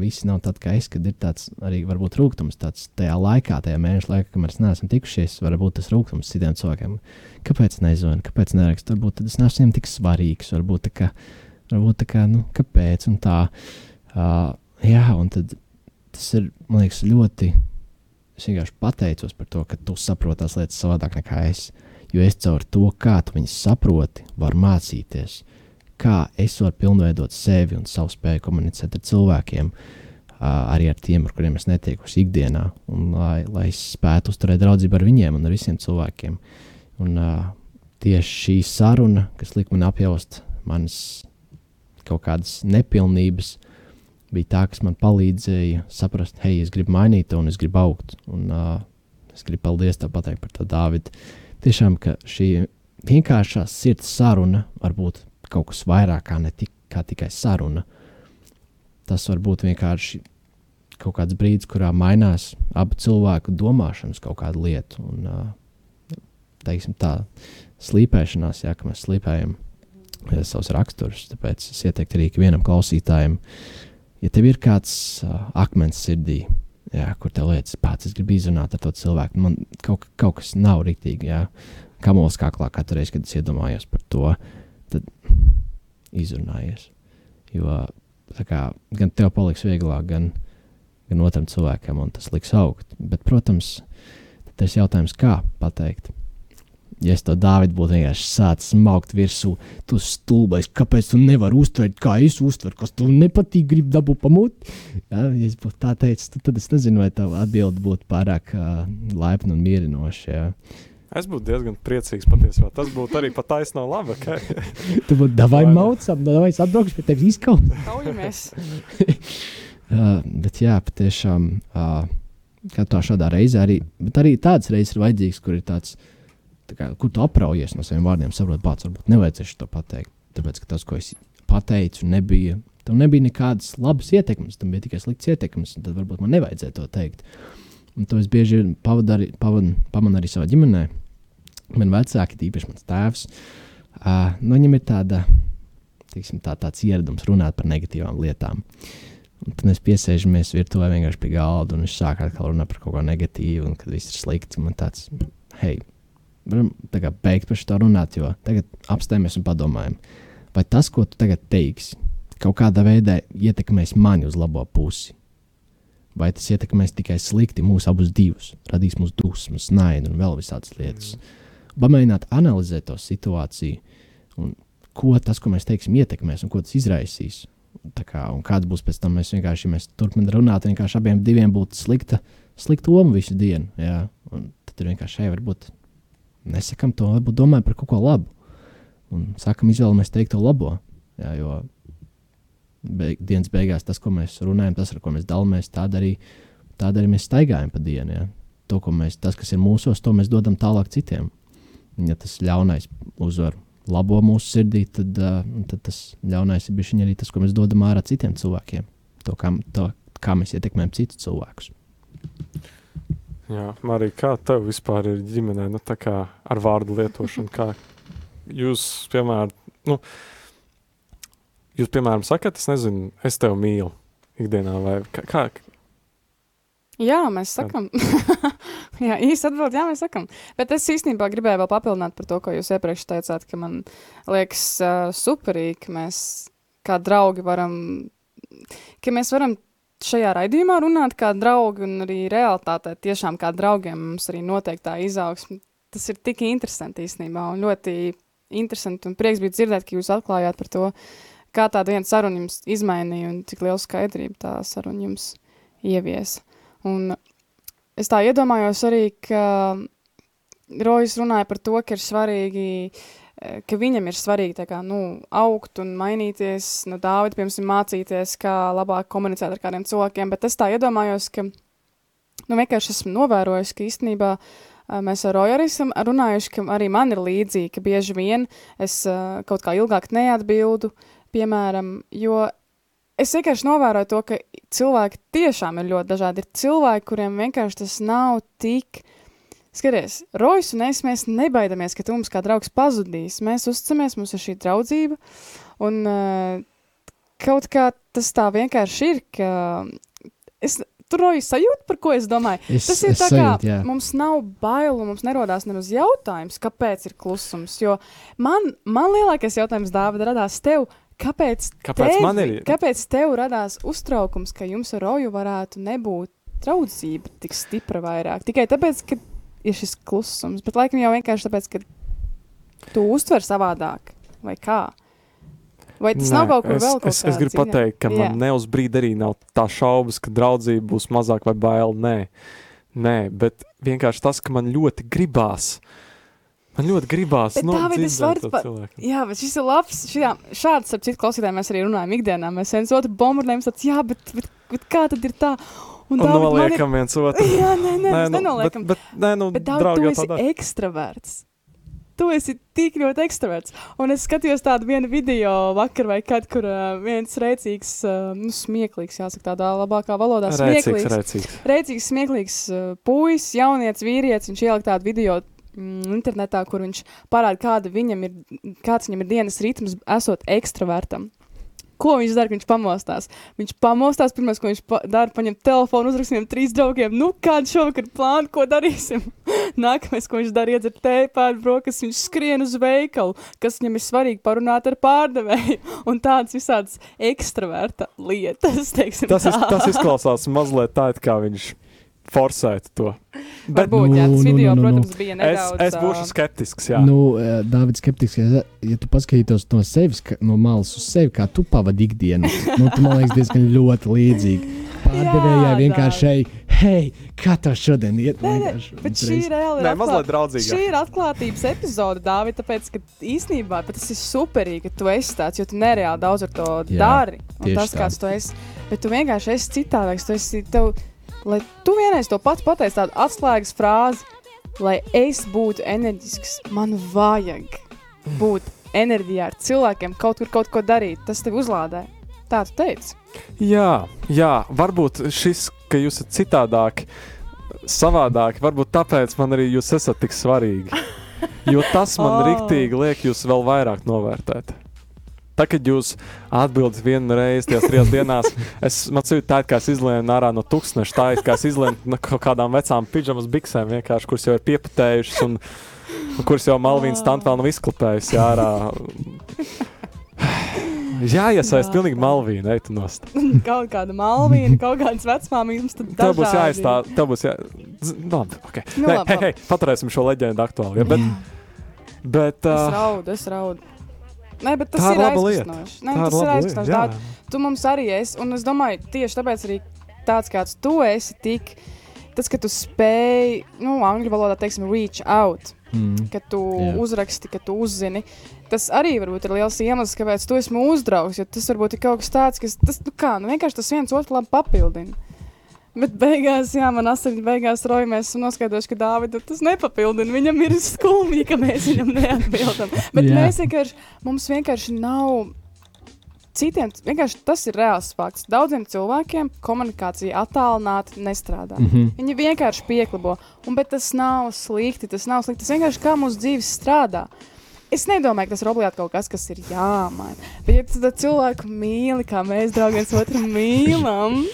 visi nav tāds kā es, kad ir tāds arī varbūt rūkums tāds tajā laikā, tajā mēneša laikā, kamēr mēs neesam tikušies, varbūt tas rūkums citiem cilvēkiem. Kāpēc nezvanu, kāpēc nerakstu? Varbūt tas nav viņiem tik svarīgs, varbūt tā kā, varbūt tā kā nu, kāpēc un tā. Uh, jā, un tad tas ir, man liekas, ļoti. Es vienkārši pateicos par to, ka tu saproti tās lietas savādāk nekā es. Jo es caur to, kā tu viņus saproti, varu mācīties, kā es varu pilnveidot sevi un savu spēju komunicēt ar cilvēkiem, arī ar tiem, ar kuriem es netieku ikdienā, un lai, lai es spētu uzturēt draudzību ar viņiem un ar visiem cilvēkiem. Un, tieši šī saruna, kas lika man apjaust manas kaut kādas nepilnības, bija tā, kas man palīdzēja saprast, hei, es gribu mainīt to un es gribu augt. Un, uh, es gribu paldies tev pateikt par to, Dārvid. Tiešām, ka šī vienkāršā sirds saruna var būt kaut kas vairāk kā, tik, kā tikai saruna. Tas var būt vienkārši kaut kāds brīdis, kurā mainās abu cilvēku domāšanas kaut kāda lieta. Un, uh, teiksim, tā slīpēšanās, jā, ka mēs slīpējam ja, savus raksturus. Tāpēc es ieteiktu arī vienam klausītājam, ja tev ir kāds uh, akmens sirdī, jā, kur te liekas, pats es gribu izrunāt ar to cilvēku, man kaut, kaut kas nav rītīgi, jā, kamols kāklā katru reizi, kad es iedomājos par to, tad izrunājies. Jo kā, gan tev paliks vieglāk, gan, gan otram cilvēkam, un tas liks augt. Bet, protams, tas jautājums, kā pateikt. Ja es to Dāvidu būtu vienkārši sācis smaukt virsū, tu stulbais, kāpēc tu nevari uztvert, kā es uztveru, kas tev nepatīk, grib dabūt pamut. Ja, ja es būtu tā teicis, tad es nezinu, vai tā atbilde būtu pārāk uh, laipna un mierinoša. Ja. Es būtu diezgan priecīgs patiesībā. Tas būtu arī pat taisno labi. Okay? Tu būtu davai maucam, davai es atbraukšu pie tevis izkaut. Kaujamies. Uh, bet jā, patiešām uh, katrā šādā reizē arī, bet arī tādas reizes ir vajadzīgas, kur ir tāds, tā kā, kur tu apraujies no saviem vārdiem, saproti, pats varbūt nevajadzēs to pateikt. Tāpēc, ka tas, ko es pateicu, nebija, tam nebija nekādas labas ietekmes, tam bija tikai slikts ietekmes, un tad varbūt man nevajadzēja to teikt. Un to es bieži pavadu, pavadu, pamanu arī savā ģimenē. Man vecāki, tīpaši mans tēvs, uh, nu, viņam ir tāda, tiksim, tā, tāds ieradums runāt par negatīvām lietām. Un tad mēs piesēžamies virtuvē vienkārši pie galda, un viņš sāk atkal runāt par kaut ko negatīvu, un kad viss ir slikts, man tāds, hei, varam tā kā beigt par šo runāt, jo tagad apstājamies un padomājam, vai tas, ko tu tagad teiksi, kaut kādā veidā ietekmēs mani uz labo pusi. Vai tas ietekmēs tikai slikti mūsu abus divus, radīs mums dusmas, naidu un vēl visādas lietas. Mm. Pamēģināt analizēt to situāciju, un ko tas, ko mēs teiksim, ietekmēs un ko tas izraisīs. Kā, un kāds būs pēc tam, mēs vienkārši mēs turpinām runāt, vienkārši abiem diviem būtu slikta, slikta loma visu dienu. Jā. Un tad ir vienkārši šeit, varbūt nesakām to, varbūt domājam par kaut ko labu. Un sākam izvēlamies teikt to labo. Jā, jo beig, dienas beigās tas, ko mēs runājam, tas, ar ko mēs dalāmies, tāda arī, tāda arī mēs staigājam pa dienu. Jā. To, mēs, tas, kas ir mūsos, to mēs dodam tālāk citiem. Ja tas ļaunais uzvar labo mūsu sirdī, tad, tad tas ļaunais ir bijis arī tas, ko mēs dodam ārā citiem cilvēkiem. To, kā, to, kā mēs ietekmējam citus cilvēkus. Jā, Marija, kā tev vispār ir ģimenē, nu, ar vārdu lietošanu? Kā jūs, piemēram, nu, jūs, piemēram, sakat, es nezinu, es tevi mīlu ikdienā, vai kā, Jā, mēs sakām. jā, īsti atbild, jā, mēs sakām. Bet es īstenībā gribēju vēl papildināt par to, ko jūs iepriekš teicāt, ka man liekas uh, superīgi, ka mēs kā draugi varam, ka mēs varam šajā raidījumā runāt kā draugi un arī realitātē tiešām kā draugiem mums arī noteiktā izaugsme. Tas ir tik interesanti īstenībā un ļoti interesanti un prieks bija dzirdēt, ka jūs atklājāt par to, kā tāda viena saruna jums izmainīja un cik lielu skaidrību tā saruna jums ieviesa. Un es tā iedomājos arī, ka Rojas runāja par to, ka ir svarīgi, eh, ka viņam ir svarīgi kā, nu, augt un mainīties, no Dāvida, piemēram, mācīties, kā labāk komunicēt ar kādiem cilvēkiem, bet es tā iedomājos, ka, nu, vienkārši esmu novērojis, ka īstenībā eh, mēs ar Roju arī esam runājuši, ka arī man ir līdzīgi, ka bieži vien es uh, kaut kā ilgāk neatbildu, piemēram, jo es vienkārši novēroju to, ka cilvēki tiešām ir ļoti dažādi. Ir cilvēki, kuriem vienkārši tas nav tik. Skaties, Rojas un es mēs nebaidamies, ka tu mums kā draugs pazudīs. Mēs uzticamies, mums ir šī draudzība. Un uh, kaut kā tas tā vienkārši ir, ka es tur roju sajūtu, par ko es domāju. Es, tas ir tā, sajūt, kā jā. mums nav bailu, mums nerodās nemaz jautājums, kāpēc ir klusums. Jo man, man lielākais jautājums, Dāvida, radās tev, Kāpēc, Kāpēc tevi, man ir? Kāpēc tev radās uztraukums, ka jums ar roju varētu nebūt draudzība tik stipra vairāk? Tikai tāpēc, ka ir šis klusums, bet laikam jau vienkārši tāpēc, ka tu uztver savādāk, vai kā? Vai tas Nē, nav kaut kur es, vēl? Es, es gribu cita? pateikt, ka Jā. man ne uz brīdi arī nav tā šaubas, ka draudzība būs mazāk vai baila. Nē, Nē bet vienkārši tas, ka man ļoti gribās Man ļoti gribās. Bet nu, tā ir svarīga par cilvēku. Jā, bet šis ir labs. Šajā, šāds, ap citu klausītājiem, mēs arī runājam ikdienā. Mēs viens otru bombardējam, tāds, jā, bet, bet, bet kā tad ir tā? Un, un noliekam ir... viens otru. Jā, nē, nē, nē nu, nenoliekam. Bet, bet, nē, nu, bet Dāvid, tu esi ekstraverts. Tu esi tik ļoti ekstraverts. Un es skatījos tādu vienu video vakar vai kad, kur uh, viens rēcīgs, uh, nu, smieklīgs, jāsaka tādā labākā valodā. Smieklīgs, rēcīgs, rēcīgs. Rēcīgs, smieklīgs uh, puisis, jaunietis, vīrietis, viņš ielika tādu video mm, internetā, kur viņš parāda, kāda viņam ir, kāds viņam ir dienas ritms, esot ekstravertam. Ko viņš dara, viņš pamostās? Viņš pamostās, pirmais, ko viņš pa dara, paņem telefonu, uzrakst viņam trīs draugiem, nu, kādu šovakar plānu, ko darīsim. Nākamais, ko viņš dara, iedzer tēju pāri brokas, viņš skrien uz veikalu, kas viņam ir svarīgi parunāt ar pārdevēju, un tādas visādas ekstraverta lietas, teiksim tas, iz, tas izklausās mazliet tā, it kā viņš forsēt to. Bet, Varbūt, jā, tas nu, video, nu, nu, protams, bija nedaudz. Es, es būšu skeptisks, jā. Nu, Dāvids, skeptisks, ja, ja tu paskatītos no sevis, ka, no malas uz sevi, kā tu pavadi ikdienu, nu, tu man liekas diezgan ļoti līdzīgi. Pārdevējai vienkārši šeit, hei, kā tev šodien iet? Nē, nē, bet šī ir reāli. Nē, mazliet draudzīga. Šī ir atklātības epizode, Dāvid, tāpēc, ka īsnībā tas ir superīgi, ka tu esi tāds, jo tu nereāli daudz ar to Jā, dari. Un tas, tā. kāds tu esi, bet tu vienkārši esi citādāks, tu esi, tev, lai tu vienreiz to pats pateici tādu atslēgas frāzi, lai es būtu enerģisks, man vajag būt enerģijā ar cilvēkiem, kaut kur kaut ko darīt. Tas tev uzlādē. Tā tu teici. Jā, jā, varbūt šis, ka jūs esat citādāki, savādāki, varbūt tāpēc man arī jūs esat tik svarīgi. Jo tas man oh. riktīgi liek jūs vēl vairāk novērtēt. Tā, kad jūs atbildat vienu reizi tajās trijās dienās, es mācīju tā, kā es izlēmu ārā no tūkstoša, tā kā es izlēmu no kaut kādām vecām pidžamas biksēm, vienkārši, kuras jau ir piepatējušas. Un, kuras jau Malvīns tant vēl nav izklapējis ārā. Jā, iesaist Jā. pilnīgi Malvīnu, ej tu nost. kaut kāda malvīna, kaut kādas vecmāmiņas. Tad Tev būs jāizstāv, tev būs jā... Z- Labi, ok. Nu, Nē, labi, hei, hei, paturēsim šo leģendu aktuāli. Ja, bet, bet Es uh, raudu, es raudu. Nē, bet tas tā ir aizkustinoši. Nē, tas ir aizkustinoši. Tā- Tu mums arī esi, un es domāju, tieši tāpēc arī tāds, kāds tu esi, tik, tas, ka tu spēj, nu, angļu valodā teiksim, reach out, Mm. ka tu Jā. uzraksti, ka tu uzzini. Tas arī varbūt ir liels iemesls, kāpēc tu esi mūsu draugs, jo tas varbūt ir kaut kas tāds, kas, tas, nu kā, nu vienkārši tas viens otru labi papildina. Bet beigās, jā, man asiņi beigās roja, mēs esam noskaidrojuši, ka Dāvidu tas nepapildina. Viņam ir skumji, ka mēs viņam neatbildam. Bet Jā. mēs vienkārši, mums vienkārši nav. Citiem vienkārši tas ir reāls fakts. Daudziem cilvēkiem komunikācija attālināti nestrādā. Mm -hmm. Viņi vienkārši pieklabo, un bet tas nav slikti. Tas nav slikti. Tas vienkārši kā mūsu dzīves strādā. Es nedomāju, ka tas ir obligāti kaut kas, kas ir jāmaina. Bet, ja tad cilvēku mīli, kā mēs draugi viens otru mīlam,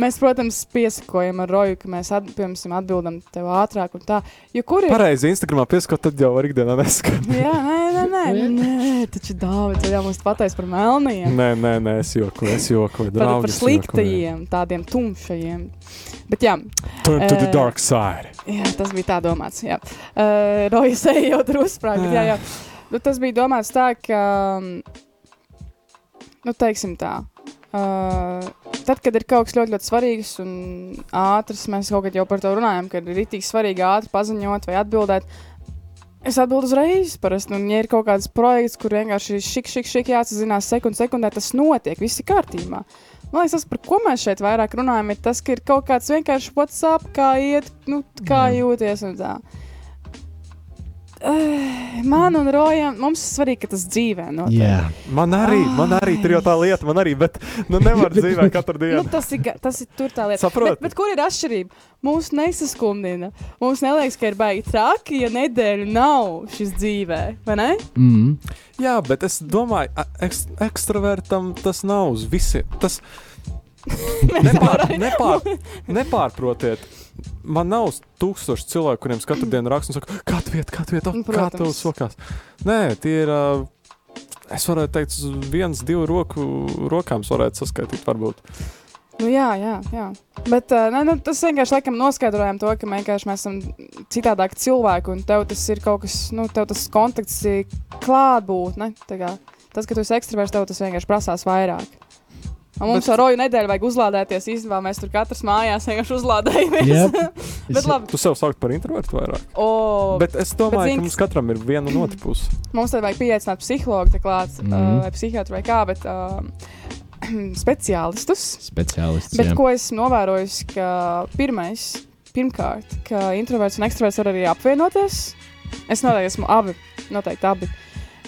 mēs, protams, piesakojam ar roju, ka mēs at, piemēram, atbildam tev ātrāk un tā. Jo kur ir? pareizi Instagramā pieskot, tad jau var ikdienā neskat. Jā, nē, nē, nē, nē taču Dāvids jau mums pateiks par melniem. Nē, nē, nē, es jokoju, es jokoju. Par, par sliktajiem, tādiem tumšajiem. Bet jā. Turn to the Eh, dark side. Jā, tas bija tā domāts. Jā, uh, Rojas eja jau tur uzsprāga. Jā, jā. Nu, tas bija domāts tā, ka, mm, nu, teiksim tā. Uh, tad, kad ir kaut kas ļoti, ļoti svarīgs un ātrs, mēs kaut kad jau par to runājam, ka ir rītīgi svarīgi ātri paziņot vai atbildēt. Es atbildu uzreiz, parasti, un, ja ir kaut kāds projekts, kur vienkārši šik, šik, šik jāatzīst sekundi sekundē, tas notiek, viss ir kārtībā. Man liekas, tas, par ko mēs šeit vairāk runājam, ir tas, ka ir kaut kāds vienkārši WhatsApp, kā iet, nu, kā jūties un tā. Man un Rojam, mums ir svarīgi, ka tas dzīvē notiek. Jā, Man arī, man arī tur jau tā lieta, man arī, bet nu nevar dzīvēt katru Nu, dienu. tas, ir, tas ir tur tā lieta. Saproti. Bet, bet kur ir atšķirība? Mums nesaskumdina. Mums neliekas, ka ir baigi traki, ja nedēļa nav šis dzīvē. Vai ne? mm. Jā, bet es domāju, eks, ekstravertam tas nav uz visiem. Tas nepār, nepār, nepārprotiet. Man nav tūkstoši cilvēku, kuriem katru dienu rakstu un saku, kāda vieta, kāda vieta, Nu, oh, kā tev sokās. Nē, tie ir. Es varētu teikt, uz vienas, divu roku rokām varētu saskaitīt, varbūt. Nu, jā, jā, jā. Bet uh, ne, nu, tas vienkārši laikam noskaidrojam to, ka mēs esam citādāki cilvēki, un tev tas ir kaut kas, nu, tev tas kontakts ir klātbūtne. Tas, ka tu esi ekstraverts, tev tas vienkārši prasās vairāk. Un mums Bet- ar roju nedēļu vajag uzlādēties. Īstenībā mēs tur katrs mājās vienkārši uzlādējamies. Yep. Bet labi. Tu sev sauc par introvertu vairāk. O, Bet es domāju, zini, ka mums katram ir viena un otra puse. Mums tad vajag pieaicināt psihologu, tā klāt, mm. Uh, vai psihiatru vai kā, bet uh, speciālistus. Speciālists. Bet jā. ko esmu novērojis, ka pirmais, pirmkārt, ka introverts un ekstraverts var arī apvienoties. Es noteikti esmu abi, noteikti abi.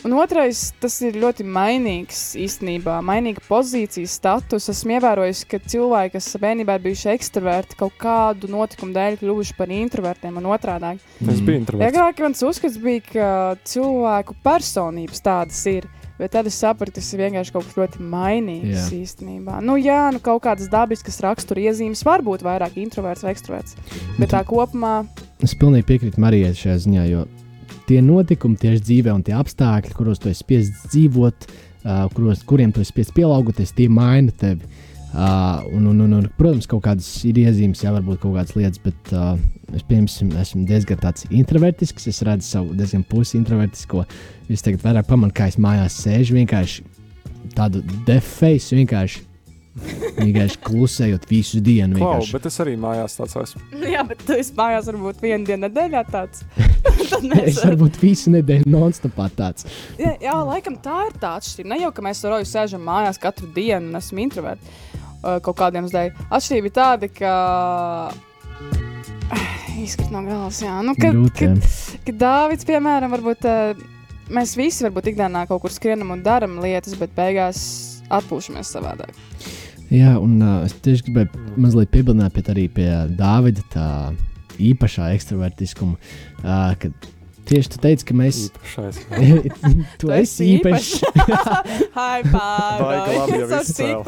Un otrais, tas ir ļoti mainīgs īstenībā, mainīga pozīcija, status. Esmu ievērojis, ka cilvēki, kas bērnībā ir bijuši ekstraverti, kaut kādu notikumu dēļ kļuvuši par introvertiem un otrādi. Es biju introverts. Agrāk mans uzskats bija, ka cilvēku personības tādas ir. Bet tad es sapratu, tas ir vienkārši kaut kas ļoti mainīgs jā. īstenībā. Nu, jā, nu, kaut kādas dabiskas rakstura iezīmes var būt vairāk introverts vai ekstraverts. Bet tā kopumā, Es pilnīgi piekrītu Marijai šajā ziņā, jo tie notikumi tieši dzīvē un tie apstākļi, kuros tu esi spiests dzīvot, uh, kuros, kuriem tu esi spiests pielāgoties, tie maina tevi. Uh, un, un, un, un, protams, kaut kādas ir iezīmes, jā, varbūt kaut kādas lietas, bet uh, es piemēram esmu diezgan tāds introvertisks. Es redzu savu diezgan pusi introvertisko. Es tagad vairāk pamanu, kā es mājās sēžu vienkārši tādu defēju, vienkārši, vienkārši klusējot visu dienu. Klau, vienkārši. bet es arī mājās tāds esmu. jā, bet tu esi mājās varbūt vienu dienu nedēļā tāds. Es mēs varu būt visu nedēļu non-stopā tāds. Jā, jā, laikam tā ir tā atšķirība. Ne jau ka mēs ar Roju sēžam mājās katru dienu un esam introverti uh, kaut kādiem dēļ. Atšķirība ir tāda, ka. Izskatīt no galvas, jā. Nu, kad, Grūti, jā. kad, kad Dāvids, piemēram, varbūt uh, mēs visi varbūt ikdienā kaut kur skrienam un darām lietas, bet beigās atpūšamies savādāk. Jā, un uh, es tieši gribēju mazliet piebilst pie, arī pie Dāvida tā īpašā ekstravertiskuma. Uh, kad tieši tu teici, ka mēs. Īpašais. tu esi īpašs. Labi, ja pāri! viss cēl.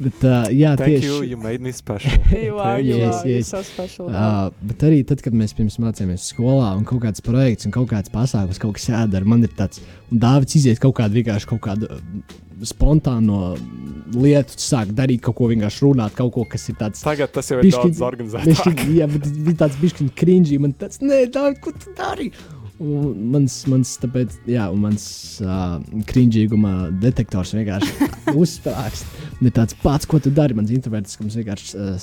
Bet, uh, jā, Thank tieši. you, you made me special. You are, you Yes, are, yes. so special. Uh, bet arī tad, kad mēs pirms mācījāmies skolā, un kaut kāds projekts, un kaut kāds pasākums, kaut kas jādara, man ir tāds, un Dārvids iziet kaut kādu vienkārši kaut kādu spontāno lietu, sāk darīt kaut ko, vienkārši runāt kaut ko, kas ir tāds. Tagad tas jau ir Bišķiņ- daudz organizētāk. Bišķiņ, jā, bet bija tāds bišķiņ cringy, man tāds, nē, Dārvid, ko tu dari? Un mans, mans, tāpēc, jā, un mans uh, cringeīguma detektors vienkārši uzsprāgst. Ir tāds pats, ko tu dari. Mans mums vienkārši uh,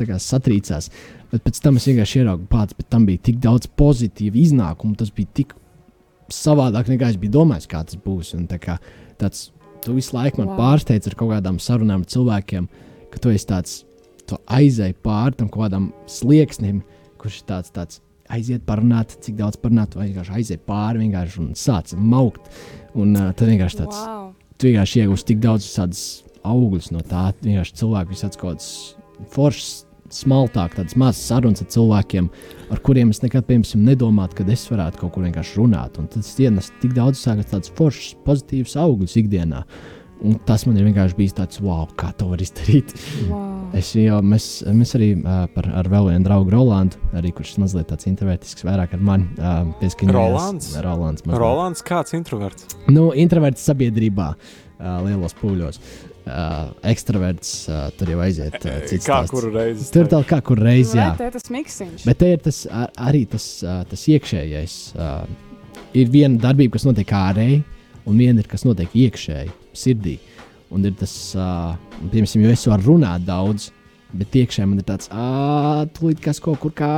tā satrīcās. Bet pēc tam es vienkārši ieraugu pats, bet tam bija tik daudz pozitīvu iznākumu. Tas bija tik savādāk nekā es biju domājis, kā tas būs. Un tā kā tāds, tu visu laiku man Wow. pārsteidz ar kaut kādām sarunām ar cilvēkiem, ka tu esi tāds, tu aizēji pāri tam kaut kādam slieksnim, kurš ir tāds, tāds aiziet parunāt, cik daudz parunāt, vai vienkārši aiziet pāri vienkārši un sāc maukt. Un uh, tad vienkārši tāds, wow. Tu vienkārši iegūsi tik daudz tādas augļus no tā. Vienkārši cilvēki visāds kaut kāds foršs. Smaltāk, tādas mazas sarunas ar cilvēkiem, ar kuriem es nekad, piemēram, nedomātu, ka es varētu kaut kur vienkārši runāt. Un tas ienes tik daudz tādas foršas, pozitīvas augļus ikdienā. Un tas man ir vienkārši bijis tāds, wow, kā to var izdarīt. wow. Es jau, mēs, mēs arī uh, par, ar vēl vienu draugu Rolandu, arī, kurš mazliet tāds introvertisks, vairāk ar mani uh, pieskaņojas. Rolands? Rolands. Rolands, kāds introverts? Nu, introverts sabiedrībā, uh, lielos pūļos. Uh, ekstraverts uh, tur jau aiziet. Uh, cits Kā kuru reizi? Tur tā kā kur reiz, jā. Vai te tas miksiņš? Bet te ir tas, ar, arī tas, uh, tas iekšējais. Uh, ir viena darbība, kas notiek ārēji, un viena ir, kas notiek iekšēji, sirdī. Un ir tas, uh, piemēram, jo es varu runāt daudz, bet iekšēji man ir tāds, ah, tūlīt kas kaut kur kā.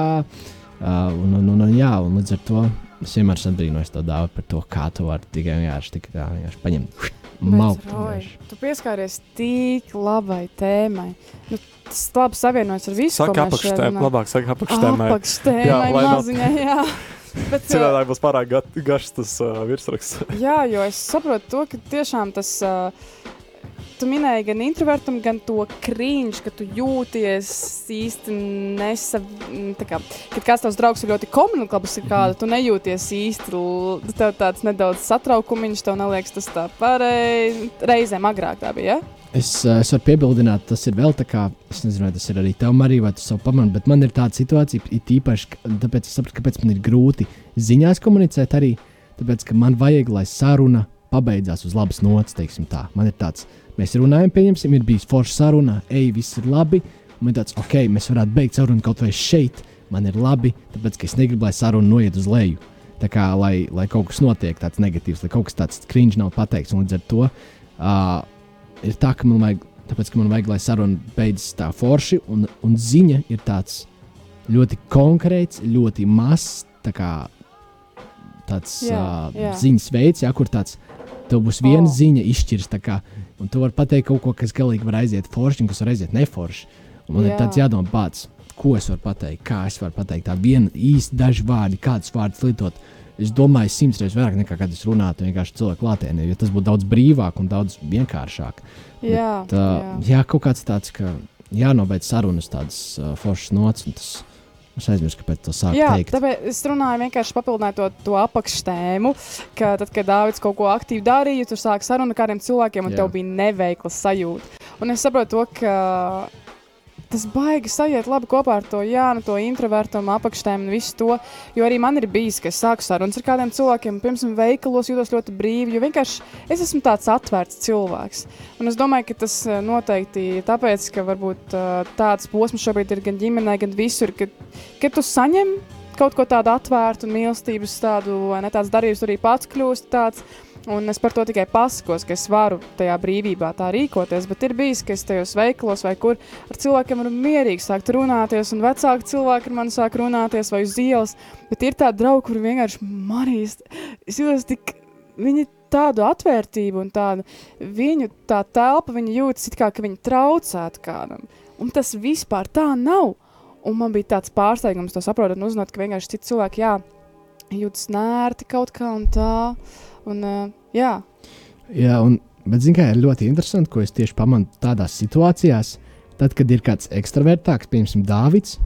Uh, un, un, un, un, jā, un līdz ar to es vienmēr esmu dāvanu par to, kā to var tikai vienkārši, tik, tā, vienkārši paņemt. Vienkārši. tu pieskāries tik labai tēmai. Nu, tas labi savienojas ar visu, Saka, runājam. Labāk, saka, apakštēmē. Apakštēmai Jā, maziņai, jā. Bet, Citādi būs pārāk ga- garš tas uh, virsraksts. Jā, jo es saprotu to, ka tiešām tas. Uh, Tu minēji gan introvertam, gan to krīņš, ka tu jūties īsti nesav... m, tā Kā, kad kāds tavs draugs ir ļoti komunikabls, ir kāda, tu nejūties īsti. Tev tāds nedaudz satraukumiņš, tev neliekas tas tā pareizi. Reizēm agrāk tā bija. Ja? Es, eh, es varu piebildināt, tas ir vēl tā kā, es nezinu, vai tas ir arī tev, Marija, vai tu savu pamanu, bet man ir tāda situācija, it īpaši, tāpēc es saprotu, kāpēc man ir grūti ziņās komunicēt arī, tāpēc, ka man vajag, lai saruna pabeidzās uz labas nots, teiksim tā. Man ir tāds, mēs runājam, pieņemsim, ir bijis forša saruna, ej, viss ir labi, man ir tāds, ok, mēs varētu beigt sarunu kaut vai šeit, man ir labi, tāpēc, ka es negribu, lai saruna noiet uz leju. Tā kā, lai, lai kaut kas notiek tāds negatīvs, lai kaut kas tāds krīņš nav pateikts, un līdz ar to uh, ir tā, ka man vajag, tāpēc, ka man vajag, lai saruna beidzas tā forši, un, un ziņa ir tāds ļoti konkrēts, ļoti mazs, tā kā tāds Jā, uh, jā. ziņas veids, jā, kur tāds tev būs viena oh. ziņa izšķirs, kā, un tu vari pateikt kaut ko, kas galīgi var aiziet forši, un kas var aiziet neforši. Un man jā. Ir tāds jādomā pats, ko es varu pateikt, kā es varu pateikt, tā viena īsti daži vārdi, kādas vārdus lietot. Es domāju, simts reizes vairāk nekā kad es runātu vienkārši cilvēku klātienē, jo tas būtu daudz brīvāk un daudz vienkāršāk. Jā, Tā, jā. jā, kaut kāds tāds, ka jānobeidz sarunas tādas uh, foršas tas es aizmirsu, kāpēc to sāku Jā, teikt. tāpēc es runāju vienkārši papildināt to, to apakštēmu, ka tad, kad Dārvids kaut ko aktīvi darīja, tur sāk saruna ar kādiem cilvēkiem, un Jā. tev bija neveikla sajūta. Un es saprotu to, ka tas baigi sajiet labi kopā ar to Jānu, to introvertu un apakštēmu un visu to. Jo arī man ir bijis, ka es sāku sarunas ar kādiem cilvēkiem, pirms tam veikalos jūtos ļoti brīvi, jo vienkārši es esmu tāds atvērts cilvēks. Un es domāju, ka tas eh, noteikti ir tāpēc, ka varbūt eh, tāds posms šobrīd ir gan ģimenē, gan visur, ka, kad tu saņem kaut ko tādu atvērtu un mīlestības tādu, vai ne tāds darījums arī pats kļūst tāds. Un es par to tikai pasakos, ka es varu tajā brīvībā tā rīkoties. Bet ir bijis, ka es tajos veikalos vai kur ar cilvēkiem varu mierīgi sākt runāties, un vecāki cilvēki ar mani sāk runāties vai uz ielas. Bet ir tādi draugi, kuriem vienkārši manīs. Es jūtos tik. Viņi tādu atvērtību un tādu viņu tā telpa, viņi jūtas it kā, ka viņi traucētu kādam. Un tas vispār tā nav. Un man bija tāds pārsteigums to saprotat un uzzināt, ka vienkārši citi cilvēki, jā, jūtas nērti kaut kā un tā. Un, uh, jā, Jā, un, bet zini, kā ir ļoti interesanti, ko es tieši pamanu tādās situācijās, tad, kad ir kāds ekstravertāks, piemēram, Dāvids,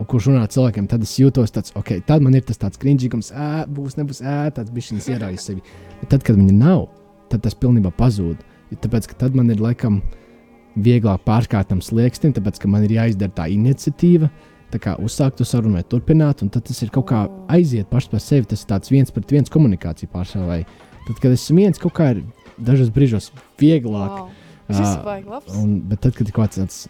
un kurš runā cilvēkiem, tad es jūtos tāds, ok, tad man ir tas tāds crinžīgums, ē, būs, nebūs, ē, tāds bišķiņas ieraujas sevi. Bet tad, kad viņa nav, tad tas pilnībā pazūd. Tāpēc, ka tad man ir laikam vieglāk pārkārtams slieksnim, tāpēc, ka man ir jāizdara tā iniciatīva, tā kā uzsākt to sarunu vai turpināt, un tad tas ir kaut kā aiziet pašs par sevi. Tas ir tāds viens pret viens komunikācija pārsvarā. Tad, kad esmu viens, kaut kā ir dažos brīžos vieglāk. Wow. Labs. Un, bet tad, kad ir kaut kāds tāds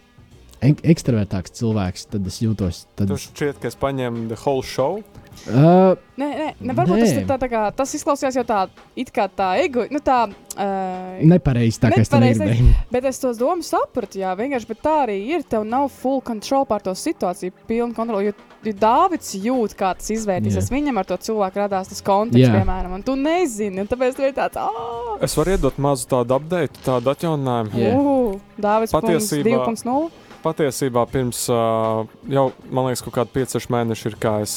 ek ekstravertāks cilvēks, tad es jūtos. Tad, Tur šķiet, ka es paņēmu the whole show. Uh, Nē, nē, ne, varbūt tas Nē. ir tā, tā kā, tas izklausās jau tā, it kā tā ego, nu tā, uh, nepareizi tā, kā es to negribēju. bet es tos domas sapratu, jā, vienkārši, bet tā arī ir, tev nav full control pār to situāciju, pilna kontrola, jo, jo Dāvids jūt, kā tas izvērtīsies, viņam ar to cilvēku radās tas konteksts, Jā. piemēram, un tu nezini, un tāpēc tu ir tāds, ah, Es varu iedot mazu tādu update, tādu atjauninājumu. Jā. uh, Dāvids Patiesībā- 2.0, Patiesībā pirms uh, jau, man liekas, kaut kādi 5-6 mēneši ir, kā es,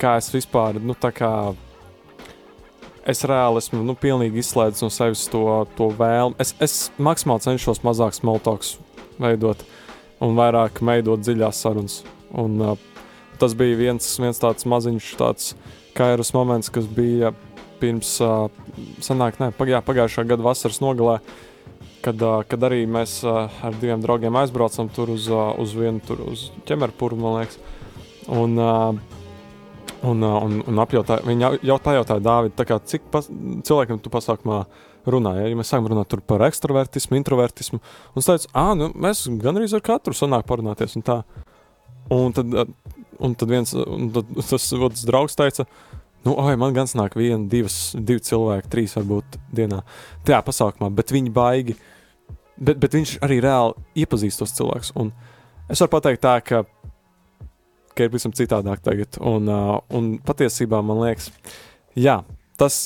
kā es vispār, nu, tā kā es reāli esmu, nu, pilnīgi izslēdzis no sevis to, to vēlmi. Es, es maksimāli cenšos mazāk smoltoks veidot un vairāk veidot dziļās sarunas. Un, uh, tas bija viens, viens tāds maziņš, tāds kairas moments, kas bija pirms, uh, sanāk, ne, pagā, pagājušā gada vasaras nogalē kad, uh, kad arī mēs uh, ar diviem draugiem aizbraucam tur uz, uh, uz vienu, tur uz ķemerpuru, man liekas. Un, uh, un, un, un apjautāja, viņi jau, tā jautāja kā, cik pas, cilvēkiem tu pasākumā runāja. Ja mēs sākam runāt par ekstrovertismu, introvertismu, un es teicu, ah, nu, mēs gan arī ar katru sanāk parunāties un tā. Un tad, un tad viens, un tad tas otrs draugs teica, Nu, oi, man gan nāk viena, divas, divi cilvēki, trīs varbūt dienā. Tajā pasākumā, bet viņi baigi. Bet, bet viņš arī reāli iepazīst tos cilvēkus. Es varu pateikt, tā, ka, ka ir pavisam citādāk tagad. Un, uh, un patiesībā man liekas, jā, tas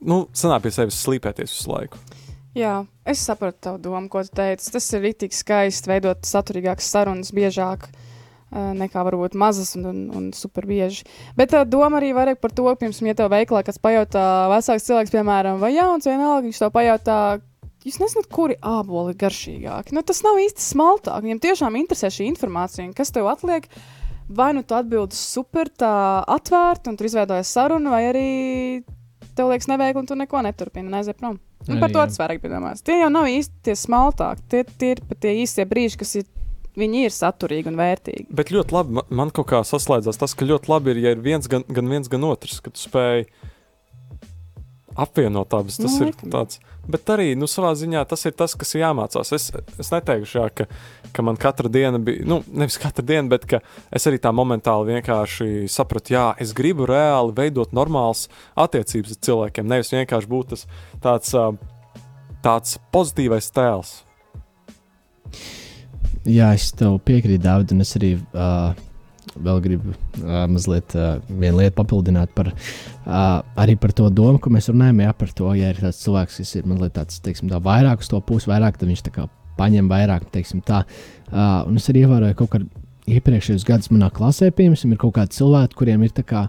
nu, sanāk pie sevis slīpēties visu laiku. jā, es sapratu tavu domu, ko tu teici, tas ir rītīgi skaisti veidot saturīgākas sarunas biežāk. ā, Nekā varbūt mazas un, un, un super bieži. Bet tā doma arī vairāk par to, pirms ja tev veiklā kāds pajautā, vecāks cilvēks, piemēram, vai jauns, vienalga, viņš to pajautā, jūs nezināt, kuri āboli garšīgāki. Nu, tas nav īsti smalkāk. Viņam tiešām interesē šī informācija, kas tev atliek. Vai nu tu atbildi super, tā atvērta, un tur izveidojas saruna, vai arī tev liekas neveikli, un tu neko neturpini, un aiziet prom. Un par to tas vairāk bija domāts. Tie jau nav īsti tie smalkāki, tie, tie ir pat tie īstie brīži, kas ir, viņi ir saturīgi un vērtīgi. Bet ļoti labi, ma- man kaut kā saslēdzās tas, ka ļoti labi ir, ja ir viens, gan, gan viens, gan otrs, ka tu spēj apvienot abas. Tas Nu, ir tāds. Bet arī, nu, savā ziņā tas ir tas, kas ir jāmācās. Es, es neteikšu, jā, ka, ka man katra diena bija, nu, nevis katra diena, bet ka es arī tā momentāli vienkārši sapratu, jā, es gribu reāli veidot normālas attiecības ar cilvēkiem. Nevis vienkārši būt tas tāds, tāds pozitīvais tēls. Jā, es tev piekrītu, Dārvid, un es arī uh, vēl gribu uh, mazliet uh, vienu lietu papildināt par, uh, arī par to domu, ko mēs runājam. Jā, par to, ja ir tāds cilvēks, kas ir mazliet tāds, teiksim, tā, vairāk uz to pusi, vairāk, tad viņš tā kā paņem vairāk, teiksim, tā. Uh, un es arī ievēroju kaut kādā iepriekšējos gados manā klasē, piemēram, ir kaut kādi cilvēki, kuriem ir kā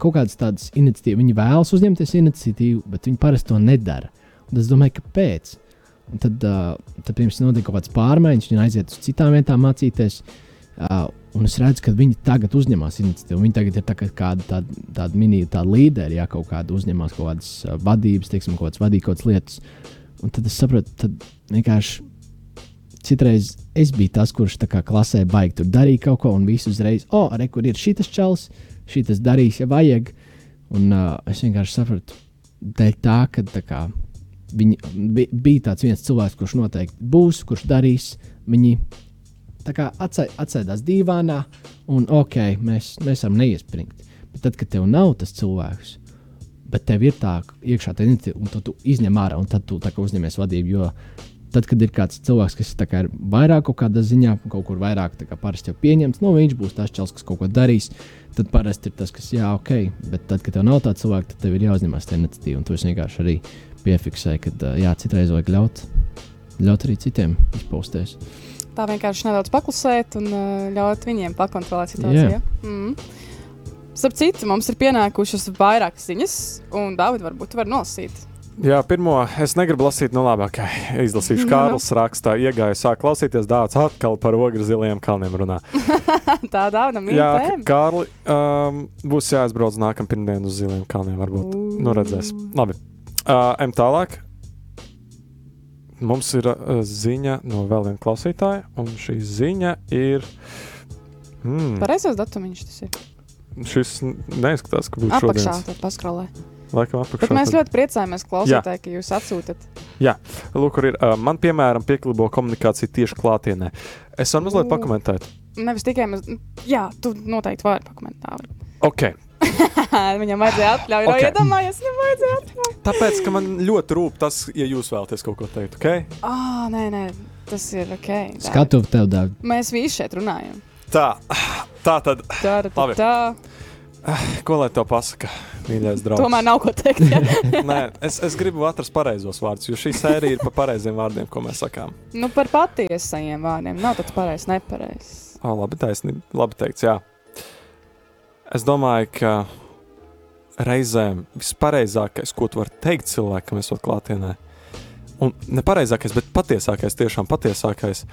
kaut kādas tādas iniciatīvas. Viņi vēlas uzņemties iniciatīvu, bet viņi parasti to nedara. Un es domāju, kāpēc? Un tad, uh, tad pirms notika kaut kādas pārmaiņas, viņi aiziet uz citām vietām mācīties. Uh, un es redzu, ka viņi tagad uzņemas iniciatīvu. Viņi tagad ir tā kā kāda tāda, tāda mini tāda līderi, ja kaut kāda uzņemas kaut kādas uh, vadības, teiksim, kaut kādas vadīt kaut kādas lietas. Un tad es saprotu, tad vienkārši citreiz es biju tas, kurš tā kā klasē baigi tur darīja kaut ko, un visu uzreiz, oh, re, kur ir šis čels, šis darīs, ja vajag. Un uh, es vienkārši sapratu, dēļ tā, ka tā kā, viņi bi- bija tāds viens cilvēks, kurš noteikti būs, kurš darīs. Viņi tā kā atsē, atsēdās dīvānā, un ok, mēs, mēs varam neiespringt. Bet tad, kad tev nav tas cilvēks, bet tev ir tā iekšā tā iniciatīva, un tad tu izņem ārā, un tad tu tā uzņemies vadību. Jo tad, kad ir kāds cilvēks, kas tā kā ir vairāk kaut kādā ziņā, kaut kur vairāk tā kā parasti jau pieņemts, nu viņš būs tas čels, kas kaut ko darīs. Tad parasti ir tas, kas jā, ok, bet tad, kad tev nav tāds cilvēks, tad tev ir jāuzņemas tā iniciatīva. Un to es vienkārši arī piefiksēju, ka jā, citreiz vajag ļaut, ļaut arī citiem izpausties. Tā vienkārši nedaudz paklusēt un uh, ļaut viņiem pakontrolēt situāciju. Jā. Mm. Starp citu, mums ir pienākušas vairākas ziņas, un Dārvid, varbūt tu vari nolasīt. Jā, pirmo es negribu lasīt, nu labi, ok. Izlasīšu. Nu, nu. Kārlis rakstā, iegāju, sāk klausīties dāvāts atkal par ogru ziliem kalniem runā. Tā dāvana Jā, mīl tēmu. Kārli, um, būs jāaizbrauc nākamā pirmdiena uz ziliem kalniem. Varbūt. Nu, redzēs. Labi. Uh, Ejam tālāk. Mums ir uh, ziņa no vēl viena klausītāja, un šī ziņa ir. Hmm, Pareizais datumiņš tas ir. šis neizskatās, ka būtu Apakšā šodien. tad paskrolē. Laikam, apakšā. Bet mēs tad- ļoti priecājamies, klausītāji, ka jūs atsūtat. Lūk, kur ir. Uh, man, piemēram, pieklibo komunikācija tieši klātienē. Es varu mazliet pakomentēt. Nevis tikai mēs. Jā, tu noteikti vari pakomentēt. Ok, Viņam vajadzēja atļauju. Ok. Okay. Iedomājies, viņam vajadzēja atļauju. tāpēc, ka man ļoti rūp tas, ja jūs vēlaties kaut ko teikt, ok? Ah, nē, nē, tas ir ok. Dāvid. Skatu tev, Dārvid. Mēs visi šeit runājam. Tā, tā tad, Tā, tā, Labi. tā. ko lai tev pasaka, mīļais draugs? Tomēr nav ko teikt. Ja? Nē, es, es gribu atrast pareizos vārdus, jo šī sērija ir par pareiziem vārdiem, ko mēs sakām. nu, par patiesajiem vārdiem. Nav tāds pareizs, nepareizs. Oh, labi, taisnība. Labi teikts, jā. Es domāju, ka reizēm vispareizākais, ko tu vari teikt cilvēkam, esot klātienē, un nepareizākais, bet patiesākais, tiešām patiesākais,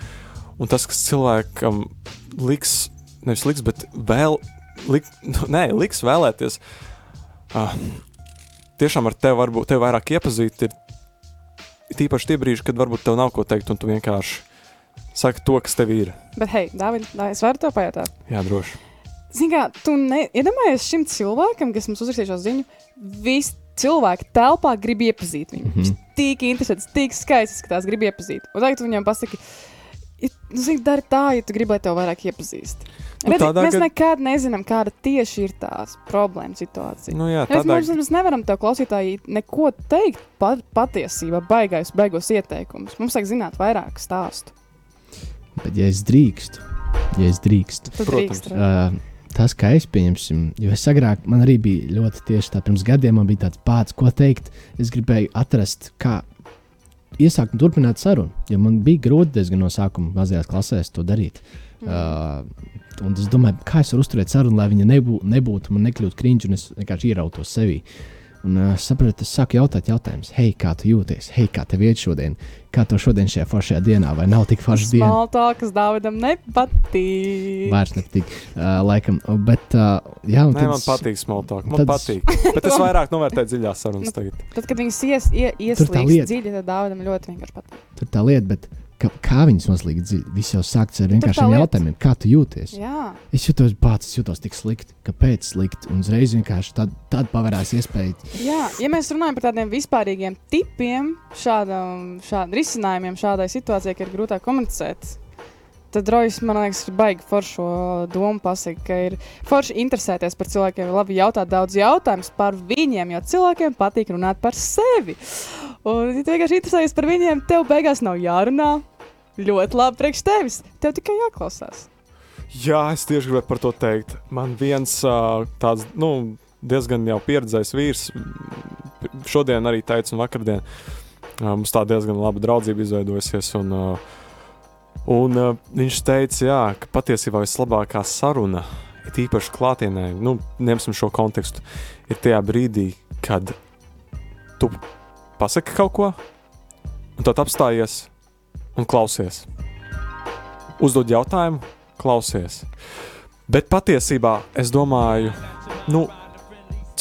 un tas, kas cilvēkam liks, nevis liks, bet vēl, lik, nē, liks vēlēties, uh, tiešām ar tevi varbūt tevi vairāk iepazīt, ir tīpaši tie brīži, kad varbūt tev nav ko teikt, un tu vienkārši saki to, kas tev ir. Bet, hei, Dāvid, es varu to pajautāt. Jā, droši. Zini, kā tu ne... iedomājies šim cilvēkam, kas mums uzrakstīja šo ziņu, visi cilvēki telpā grib iepazīt viņu. Mm. -hmm. Viņš tik interesants, tik skaists, ka tās grib iepazīt. Un tagad tu viņam pasaki, ja, nu, zini, dari tā, ja tu gribi, lai tev vairāk iepazīst. Nu, Redzi, tādā mēs gad- nekad nezinām, kāda tieši ir tās problēma situācija. Nu, jā, tādā mums, mēs nevaram tev klausītāji neko teikt par patiesību, baigais, beigos ieteikumus. Mums vajag zināt vairāk stāstu. Bet, ja es drīkstu, ja es drīkstu, Tu Protams. drīkst uh, tas, kā es pieņemsim, jo es agrāk man arī bija ļoti tieši tā, pirms gadiem man bija tāds pats, ko teikt. Es gribēju atrast, kā iesākt un turpināt sarunu, jo man bija grūti diezgan no sākuma mazajās klasēs to darīt. Mm. Uh, un es domāju, kā es varu uzturēt sarunu, lai viņa nebū, nebūtu, man nekļūtu krīņš, un es vienkārši ierautos sevī. Un uh, sapratu, es sāku jautāt, jautājumus, hei, kā tu jūties, hei, kā tev iet šodien, kā tev šodien šajā foršajā dienā, vai nav tik forša diena? Smaltā, kas Dāvidam nepatīk. Vairs nepatīk. Uh, laikam, bet, uh, jā, un Nē, tad man patīk smaltāk. Man tad- patīk. Bet es vairāk novērtēju dziļās sarunas tagad. Tad, kad viņas ies, ie, tā ieslīgs dziļi, tad Dāvidam ļoti vienkārši patīk. Tur tā lieta, bet kā, kā viņas mazliet dziļi, viss jau sākts ar vienkāršiem jautājumiem, kā tu jūties. Jā, Es jūtos pats, es jūtos tik slikti, kāpēc slikti, un uzreiz vienkārši tad, tad pavērās iespēja. jā, ja mēs runājam par tādiem vispārīgiem tipiem, šādam, šādam risinājumiem, šādai situācijai, ka ir grūtāk komunicēt, tad Rojas man liekas, ir baigi foršo domu pasakot, ka ir forši interesēties par cilvēkiem, labi jautāt daudz jautājumus par viņiem, jo cilvēkiem patīk runāt par sevi. Un, ja tu vienkārši interesējies par viņiem, tev beigās nav jārunā. Ļoti labi priekš tevis. Tev tikai jāklausās. Jā, es tieši gribēju par to teikt. Man viens tāds nu, diezgan jau pieredzējis vīrs, šodien arī teica, un vakardien mums tā diezgan laba draudzība izveidojusies. Un, un viņš teica, jā, ka patiesībā vislabākā saruna, ir īpaši klātienē, nu, ņemsim šo kontekstu, ir tajā brīdī, kad tu pasaki kaut ko, un tad apstājies un klausies. Uzdod jautājumu, klausies. Bet patiesībā es domāju, nu,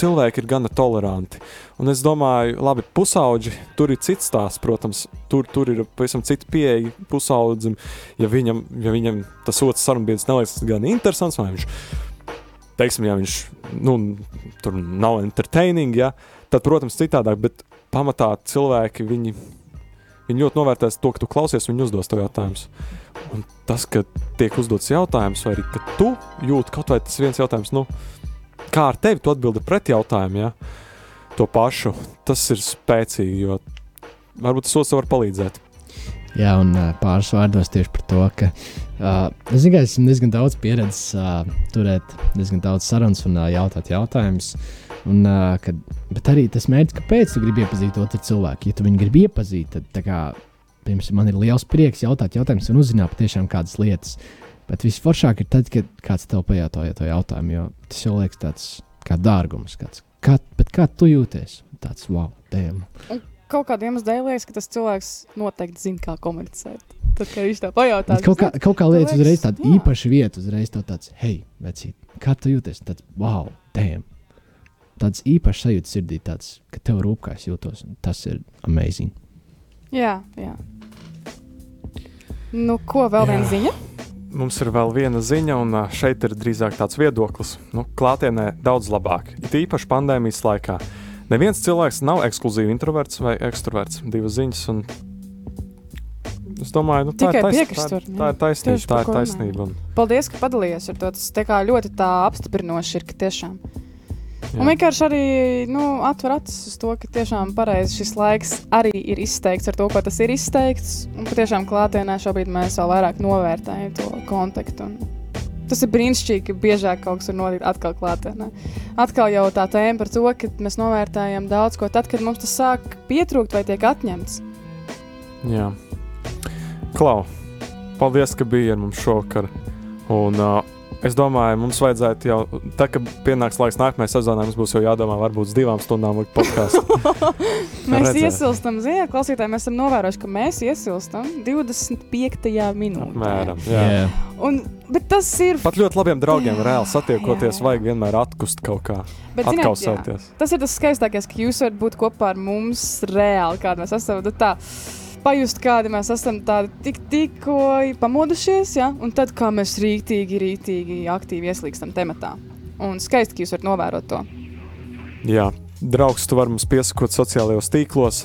cilvēki ir gana toleranti. Un es domāju, labi, pusauģi, tur ir cits stāsts, protams, tur, tur ir pavisam cita pieeja pusaudzim. Ja viņam, ja viņam tas otrs sarunbiedrs neliekas gan interesants, vai viņš, teiksim, ja viņš nu, tur nav entertaining, ja, tad, protams, citādāk, bet pamatā cilvēki, viņi, viņi ļoti novērtēs to, ka tu klausies, viņi uzdos tev jautājumus. Un tas, ka tiek uzdots jautājums, vai arī ka tu jūti kaut vai tas viens jautājums, nu, kā ar tevi tu atbildi pret jautājumu, ja to pašu, tas ir spēcīgi, jo varbūt tas otrs var palīdzēt. Jā, un uh, pāris vārdos tieši par to, ka uh, es zinu, ka esmu diezgan daudz pieredzējis uh, turēt diezgan daudz sarunas un uh, jautāt jautājumus. Un, uh, kad, bet arī tas mērķis, kāpēc tu gribi iepazīt otru cilvēku. Ja tu viņu gribi iepazīt, tad tā kā, piemēram, man ir liels prieks jautāt jautājumus un uzzināt patiešām kādas lietas. Bet visforšāk ir tad, kad kāds tev pajautāja to jautājumu, jo tas jau liekas tāds kā dārgums. Kāds, kā, bet kā tu jūties? Tāds wow, tēma. kaut kādiem iemeslu dēļ liekas, ka tas cilvēks noteikti zina, kā komunicēt. Tad, kad viņš tev pajautā, Bet kaut kā, kaut kā liekas, uzreiz tāda īpaša vieta, uzreiz tāds, hei, vecīt, kā tu jūties? Tāds, wow, damn. Tāds īpašs sajūta sirdī, tāds, ka tev rūp, kā es jūtos. un Tas ir amazing. Jā, jā. Nu, ko vēl Jā. viena ziņa? Mums ir vēl viena ziņa, un šeit ir drīzāk tāds viedoklis. Nu, klātienē daudz labāk. It īpaši pandēmijas laikā. Neviens cilvēks nav ekskluzīvi introverts vai ekstraverts. Divas ziņas. Un... Es domāju, nu, tā, ir tais, tā, tā ir taisnība. Tā ir taisnība. Un, Paldies, ka padalījies ar to. Tas tā ļoti tā apstiprinoši ir, ka tiešām. Un vienkārši arī nu, atver acis uz to, ka tiešām pareizi šis laiks arī ir izteikts ar to, ko tas ir izteikts. Un patiešām klātienē šobrīd mēs vēl vairāk novērtējam to kontaktu. Un tas ir brīnišķīgi, ka biežāk kaut kas ir noticis atkal klātienē. Atkal jau tā tēma par to, ka mēs novērtējam daudz ko tad, kad mums tas sāk pietrūkt vai tiek atņemts. Jā. Klau, paldies, ka biji ar mums šovakar. Un, uh, es domāju, mums vajadzētu jau, tā kā pienāks laiks nākamajai sezonai, mums būs jau jādomā, varbūt uz divām stundām likt podkāstu. Mēs Redzēt. iesilstam, zinām, klausītāji, mēs esam novērojuši, ka mēs iesilstam 25. minūtē. Apmēram. Jā. Jā. Un, bet tas ir. Pat ļoti labiem draugiem reāli satiekoties, Jā. vajag vienmēr atkust kaut kā, Bet, ziniet, jā, atkausēties. tas ir tas skaistākais, ka jūs varat būt kopā ar mums reāli, kāda mēs esam. Nu, tā, pajust, kādi mēs esam, tādi tik, tikko pamodušies, ja? un tad kā mēs rītīgi, rītīgi aktīvi ieslīgstam tematā. Un skaisti, ka jūs varat novērot to. Jā. Draugs, tu vari mums piesakot sociālajos tīklos.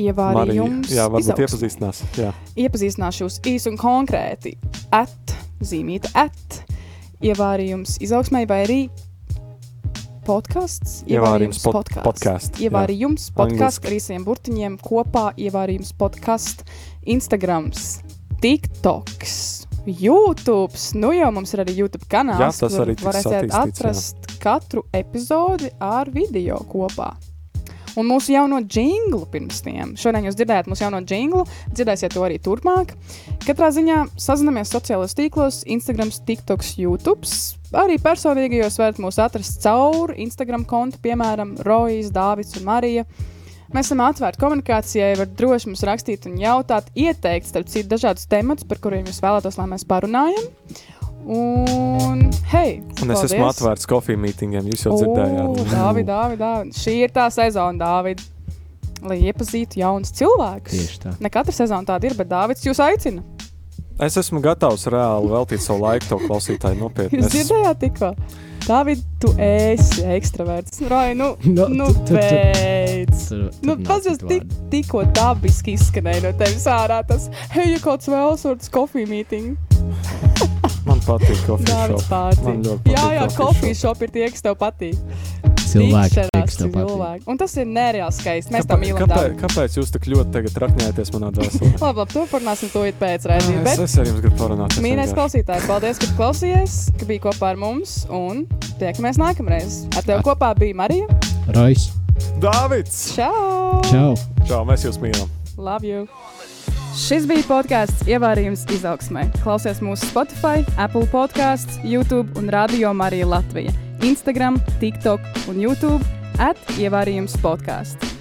Ievārījums. jā, varbūt izaugsme. iepazīstinās. Jā. Iepazīstināšu jūs īsi un konkrēti. At, zīmīta, at, ievārījums izaugsmai vai arī podkāsts. Ievārījums pod- podcasts, jā. Ievārījums podkāsts ar īsiem burtiņiem kopā. Ievārījums podkāsts, Instagrams, TikToks. YouTube, nu jau mums ir arī YouTube kanāls, Jā, tas kur arī varēsiet attīstīts, jā. atrast katru epizodi ar video kopā. Un mūsu jauno jinglu pirms tiem. Šodien jūs dzirdējāt mūsu jauno jinglu, dzirdēsiet to arī turpmāk. Katrā ziņā sazināmies sociālajos tīklos, Instagram, TikTok, YouTube. Arī personīgi jūs varat mūs atrast caur Instagram kontu, piemēram, Rojas, Dārvids un Marija. Mēs esam atvērti komunikācijai, var droši mums rakstīt un jautāt, ieteikt, starp citu, dažādus tematus, par kuriem jūs vēlētos, lai mēs parunājam. Un, hei, Un es esmu atvērts kofiju mītingiem, jūs jau dzirdējāt. Dāvid, Dāvid, Dāvid. Šī ir tā sezona, Dāvid. Lai iepazītu jaunus cilvēkus. Tieši tā. Ne katra sezona tāda ir, bet Dāvids jūs aicina. Es esmu gatavs reāli veltīt savu laiku to klausītāju nopietni. Jūs dzirdējāt tikko? Dāvid, tu esi ekstraverts. Roja, nu, No, nu, tu- tu- tu- beidz. Tur- tur Nu, nav tas jau tik, tikko dabiski izskanēja no tevis ārā. Tas, hei, ja kāds vēlas, varbūt kofiju mītīņu. Man patīk kofiju patīk Jā, jā, coffee kofiju šop ir tie, kas tev patīk. Cilvēki, tiks tev patīk. Un tas ir nereāli skaisti. Mēs tam mīlam. kāpēc, kāpēc jūs tik ļoti tagad rakņēties manā dvēselē? Labi, labi, to parunāsim tūlīt pēc raidījuma. Es, Bet, es ar jums gribu parunāt. es mīļais vienkārši- klausītāj, paldies, ka klausījies, ka biji kopā ar mums. Un tiekamies nākamreiz. Ar tevi kopā bija Marija. Rojas, Dāvids! Čau! čau! Čau, mēs jūs mīlam! Love you! Šis bija podkāsts Ievārījums izaugsmai. Klausies mūsu Spotify, Apple podkāsts, YouTube un Radio Marija Latvija. Instagram, TikTok un YouTube at Ievārījums podkāsts.